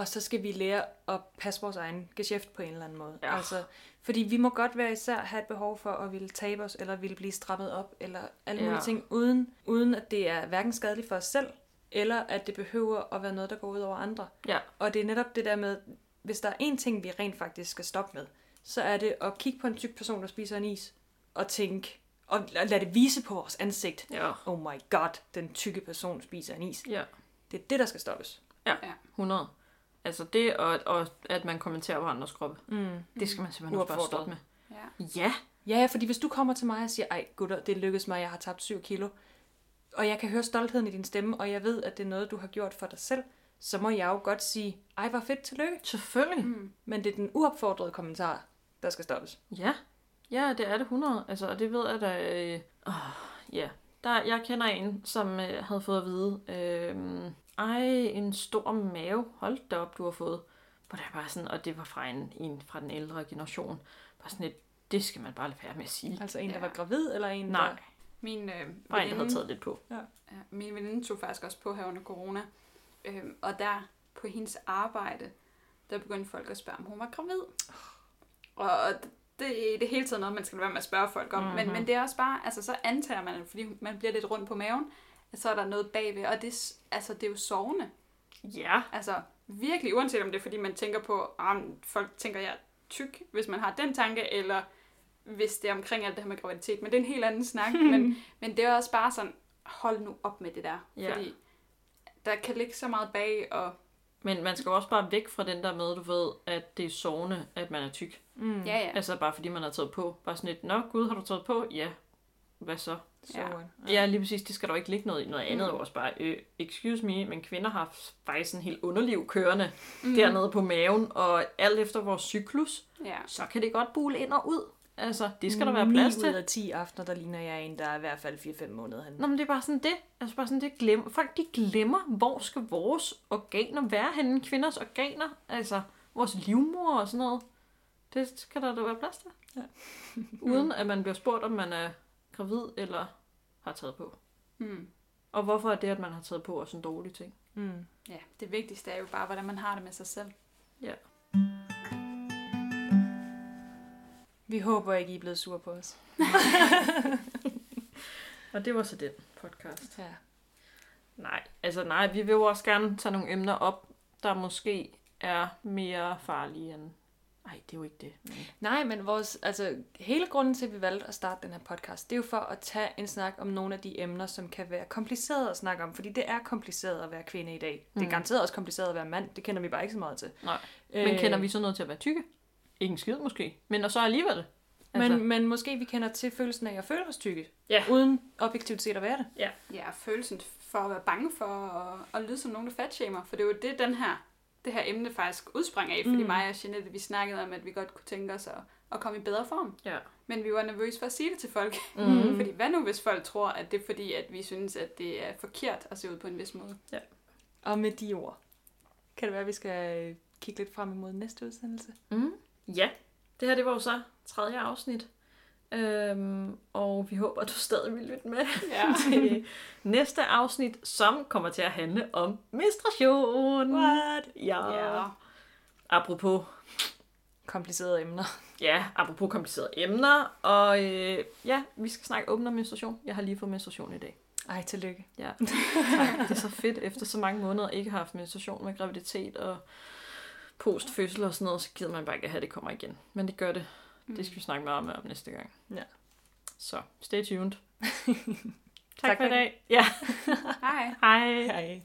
[SPEAKER 2] Og så skal vi lære at passe vores egen geschæft på en eller anden måde.
[SPEAKER 1] Ja.
[SPEAKER 2] Altså, fordi vi må godt være især have et behov for at ville tabe os, eller ville blive strammet op, eller alle mulige
[SPEAKER 1] Ja.
[SPEAKER 2] ting, uden, uden at det er hverken skadeligt for os selv, eller at det behøver at være noget, der går ud over andre.
[SPEAKER 1] Ja.
[SPEAKER 2] Og det er netop det der med, hvis der er én ting, vi rent faktisk skal stoppe med, så er det at kigge på en tyk person, der spiser en is, og tænke, og lade det vise på vores ansigt.
[SPEAKER 1] Ja.
[SPEAKER 2] Oh my god, den tykke person spiser en is.
[SPEAKER 1] Ja.
[SPEAKER 2] Det er det, der skal stoppes.
[SPEAKER 1] Ja,
[SPEAKER 3] Ja.
[SPEAKER 1] 100. Altså det, og, og at man kommenterer på andres kroppe,
[SPEAKER 2] Mm.
[SPEAKER 1] det skal man simpelthen også bare stoppe med.
[SPEAKER 3] Ja.
[SPEAKER 1] Ja,
[SPEAKER 2] Ja, fordi hvis du kommer til mig og siger, ej gutter, det lykkedes mig, jeg har tabt 7 kilo, og jeg kan høre stoltheden i din stemme, og jeg ved, at det er noget, du har gjort for dig selv, så må jeg jo godt sige, ej, hvor fedt, tillykke.
[SPEAKER 1] selvfølgelig.
[SPEAKER 3] Mm.
[SPEAKER 2] Men det er den uopfordrede kommentar, der skal stoppes.
[SPEAKER 1] Ja, ja, det er det 100. Altså, og det ved jeg da... Øh, åh, ja, der, jeg kender en, som øh, havde fået at vide, øh, ej, en stor mave, hold da op, du har fået. Hvor det er bare sådan, og det var fra en, en fra den ældre generation. Bare sådan et, det skal man bare lade være med at sige.
[SPEAKER 2] Altså en, der
[SPEAKER 3] Ja.
[SPEAKER 2] var gravid, eller en,
[SPEAKER 1] Nej,
[SPEAKER 2] der...
[SPEAKER 3] Min, øh,
[SPEAKER 1] bare en, der havde taget lidt på.
[SPEAKER 3] Ja, min veninde tog faktisk også på her under corona. Øhm, og der på hendes arbejde, der begyndte folk at spørge, om hun var gravid. Og det er det hele taget noget, man skal være med at spørge folk om. Mm-hmm. Men,
[SPEAKER 1] Mhm.
[SPEAKER 3] men det er også bare, altså så antager man, fordi man bliver lidt rundt på maven, så er der noget bagved. Og det, er altså, det er jo sovende.
[SPEAKER 1] Ja,
[SPEAKER 3] Altså virkelig, uanset om det er, fordi man tænker på, at folk tænker, jeg er tyk, hvis man har den tanke, eller hvis det er omkring alt det her med graviditet. Men det er en helt anden snak. men, men det er også bare sådan, hold nu op med det der.
[SPEAKER 1] Ja.
[SPEAKER 3] Fordi der kan ligge så meget bag, og
[SPEAKER 1] men man skal jo også bare væk fra den der med, du ved, at det er sovende, at man er tyk.
[SPEAKER 2] Mm.
[SPEAKER 3] ja, ja.
[SPEAKER 1] Altså bare fordi man har taget på. Bare sådan et, nå gud, har du taget på? Ja. Hvad så?
[SPEAKER 2] Så,
[SPEAKER 3] Ja.
[SPEAKER 2] ja.
[SPEAKER 1] Ja, lige præcis. Det skal der jo ikke ligge noget i. Noget andet
[SPEAKER 3] Mm.
[SPEAKER 1] også bare, øh, excuse me, men kvinder har faktisk en helt underliv kørende
[SPEAKER 3] Mm.
[SPEAKER 1] dernede på maven, og alt efter vores cyklus,
[SPEAKER 3] Ja.
[SPEAKER 1] så kan det godt bule ind og ud. Altså, det skal der være plads
[SPEAKER 2] 9 ud
[SPEAKER 1] til.
[SPEAKER 2] af 10 aftener, der ligner jeg en, der er i hvert fald 4-5 måneder henne.
[SPEAKER 1] Nå, men det er bare sådan det. Altså bare sådan det glemmer. Folk de glemmer, hvor skal vores organer være henne? Kvinders organer, altså vores livmor og sådan noget. Det skal der da være plads til.
[SPEAKER 2] Ja.
[SPEAKER 1] Uden at man bliver spurgt, om man er gravid eller har taget på.
[SPEAKER 3] Mm.
[SPEAKER 1] Og hvorfor er det, at man har taget på, også en dårlig ting?
[SPEAKER 2] Mm.
[SPEAKER 3] ja, det vigtigste er jo bare, hvordan man har det med sig selv.
[SPEAKER 2] Vi håber ikke, I er blevet sure på os.
[SPEAKER 1] Og det var så den podcast.
[SPEAKER 2] Ja.
[SPEAKER 1] Nej, altså nej, vi vil jo også gerne tage nogle emner op, der måske er mere farlige end... Nej, det er jo ikke det. Men...
[SPEAKER 2] Nej, men vores, altså, hele grunden til, at vi valgte at starte den her podcast, det er jo for at tage en snak om nogle af de emner, som kan være komplicerede at snakke om. Fordi det er kompliceret at være kvinde i dag. Det er
[SPEAKER 1] Mm.
[SPEAKER 2] garanteret også kompliceret at være mand. Det kender vi bare ikke så meget til.
[SPEAKER 1] Nej. Men
[SPEAKER 2] Øh,
[SPEAKER 1] kender vi så noget til at være tykke? Ikke en skid måske. Men og så alligevel. Altså,
[SPEAKER 2] Men, men måske vi kender til følelsen af at føle os tykke.
[SPEAKER 1] Ja.
[SPEAKER 2] Uden objektivt set at være det.
[SPEAKER 3] Ja, og følelsen for at være bange for at, at lyde som nogen, der fatshamer. For det er jo det, den her, det her emne faktisk udsprang af. Fordi Mm. mig og Jeanette, vi snakkede om, at vi godt kunne tænke os at, at komme i bedre form.
[SPEAKER 1] Ja.
[SPEAKER 3] Men vi var nervøse for at sige det til folk.
[SPEAKER 1] Mm.
[SPEAKER 3] Fordi hvad nu, hvis folk tror, at det er fordi, at vi synes, at det er forkert at se ud på en vis måde?
[SPEAKER 2] Og med de ord, kan det være, at vi skal øh, kigge lidt frem imod næste udsendelse.
[SPEAKER 1] Mm. Ja, det her det var jo så tredje afsnit. Øhm, og vi håber, at du stadig vil lytte med
[SPEAKER 3] Ja.
[SPEAKER 1] til næste afsnit, som kommer til at handle om menstruation.
[SPEAKER 2] What?
[SPEAKER 1] Ja.
[SPEAKER 3] ja.
[SPEAKER 1] Apropos,
[SPEAKER 2] Komplicerede emner.
[SPEAKER 1] ja, apropos komplicerede emner. Og øh, ja, vi skal snakke åben om menstruation. Jeg har lige fået menstruation i dag.
[SPEAKER 2] Ej, tillykke.
[SPEAKER 1] Ja, tak. Det er så fedt, efter så mange måneder ikke har haft menstruation med graviditet og postfødsel og sådan noget, så gider man bare ikke at have, at det kommer igen. Men det gør det. Det skal vi snakke meget mere om næste gang.
[SPEAKER 2] Ja.
[SPEAKER 1] Så, stay tuned. tak,
[SPEAKER 2] Tak
[SPEAKER 1] for
[SPEAKER 2] for
[SPEAKER 1] i dag. Ja,
[SPEAKER 3] Hej.
[SPEAKER 1] hej.
[SPEAKER 2] Hej.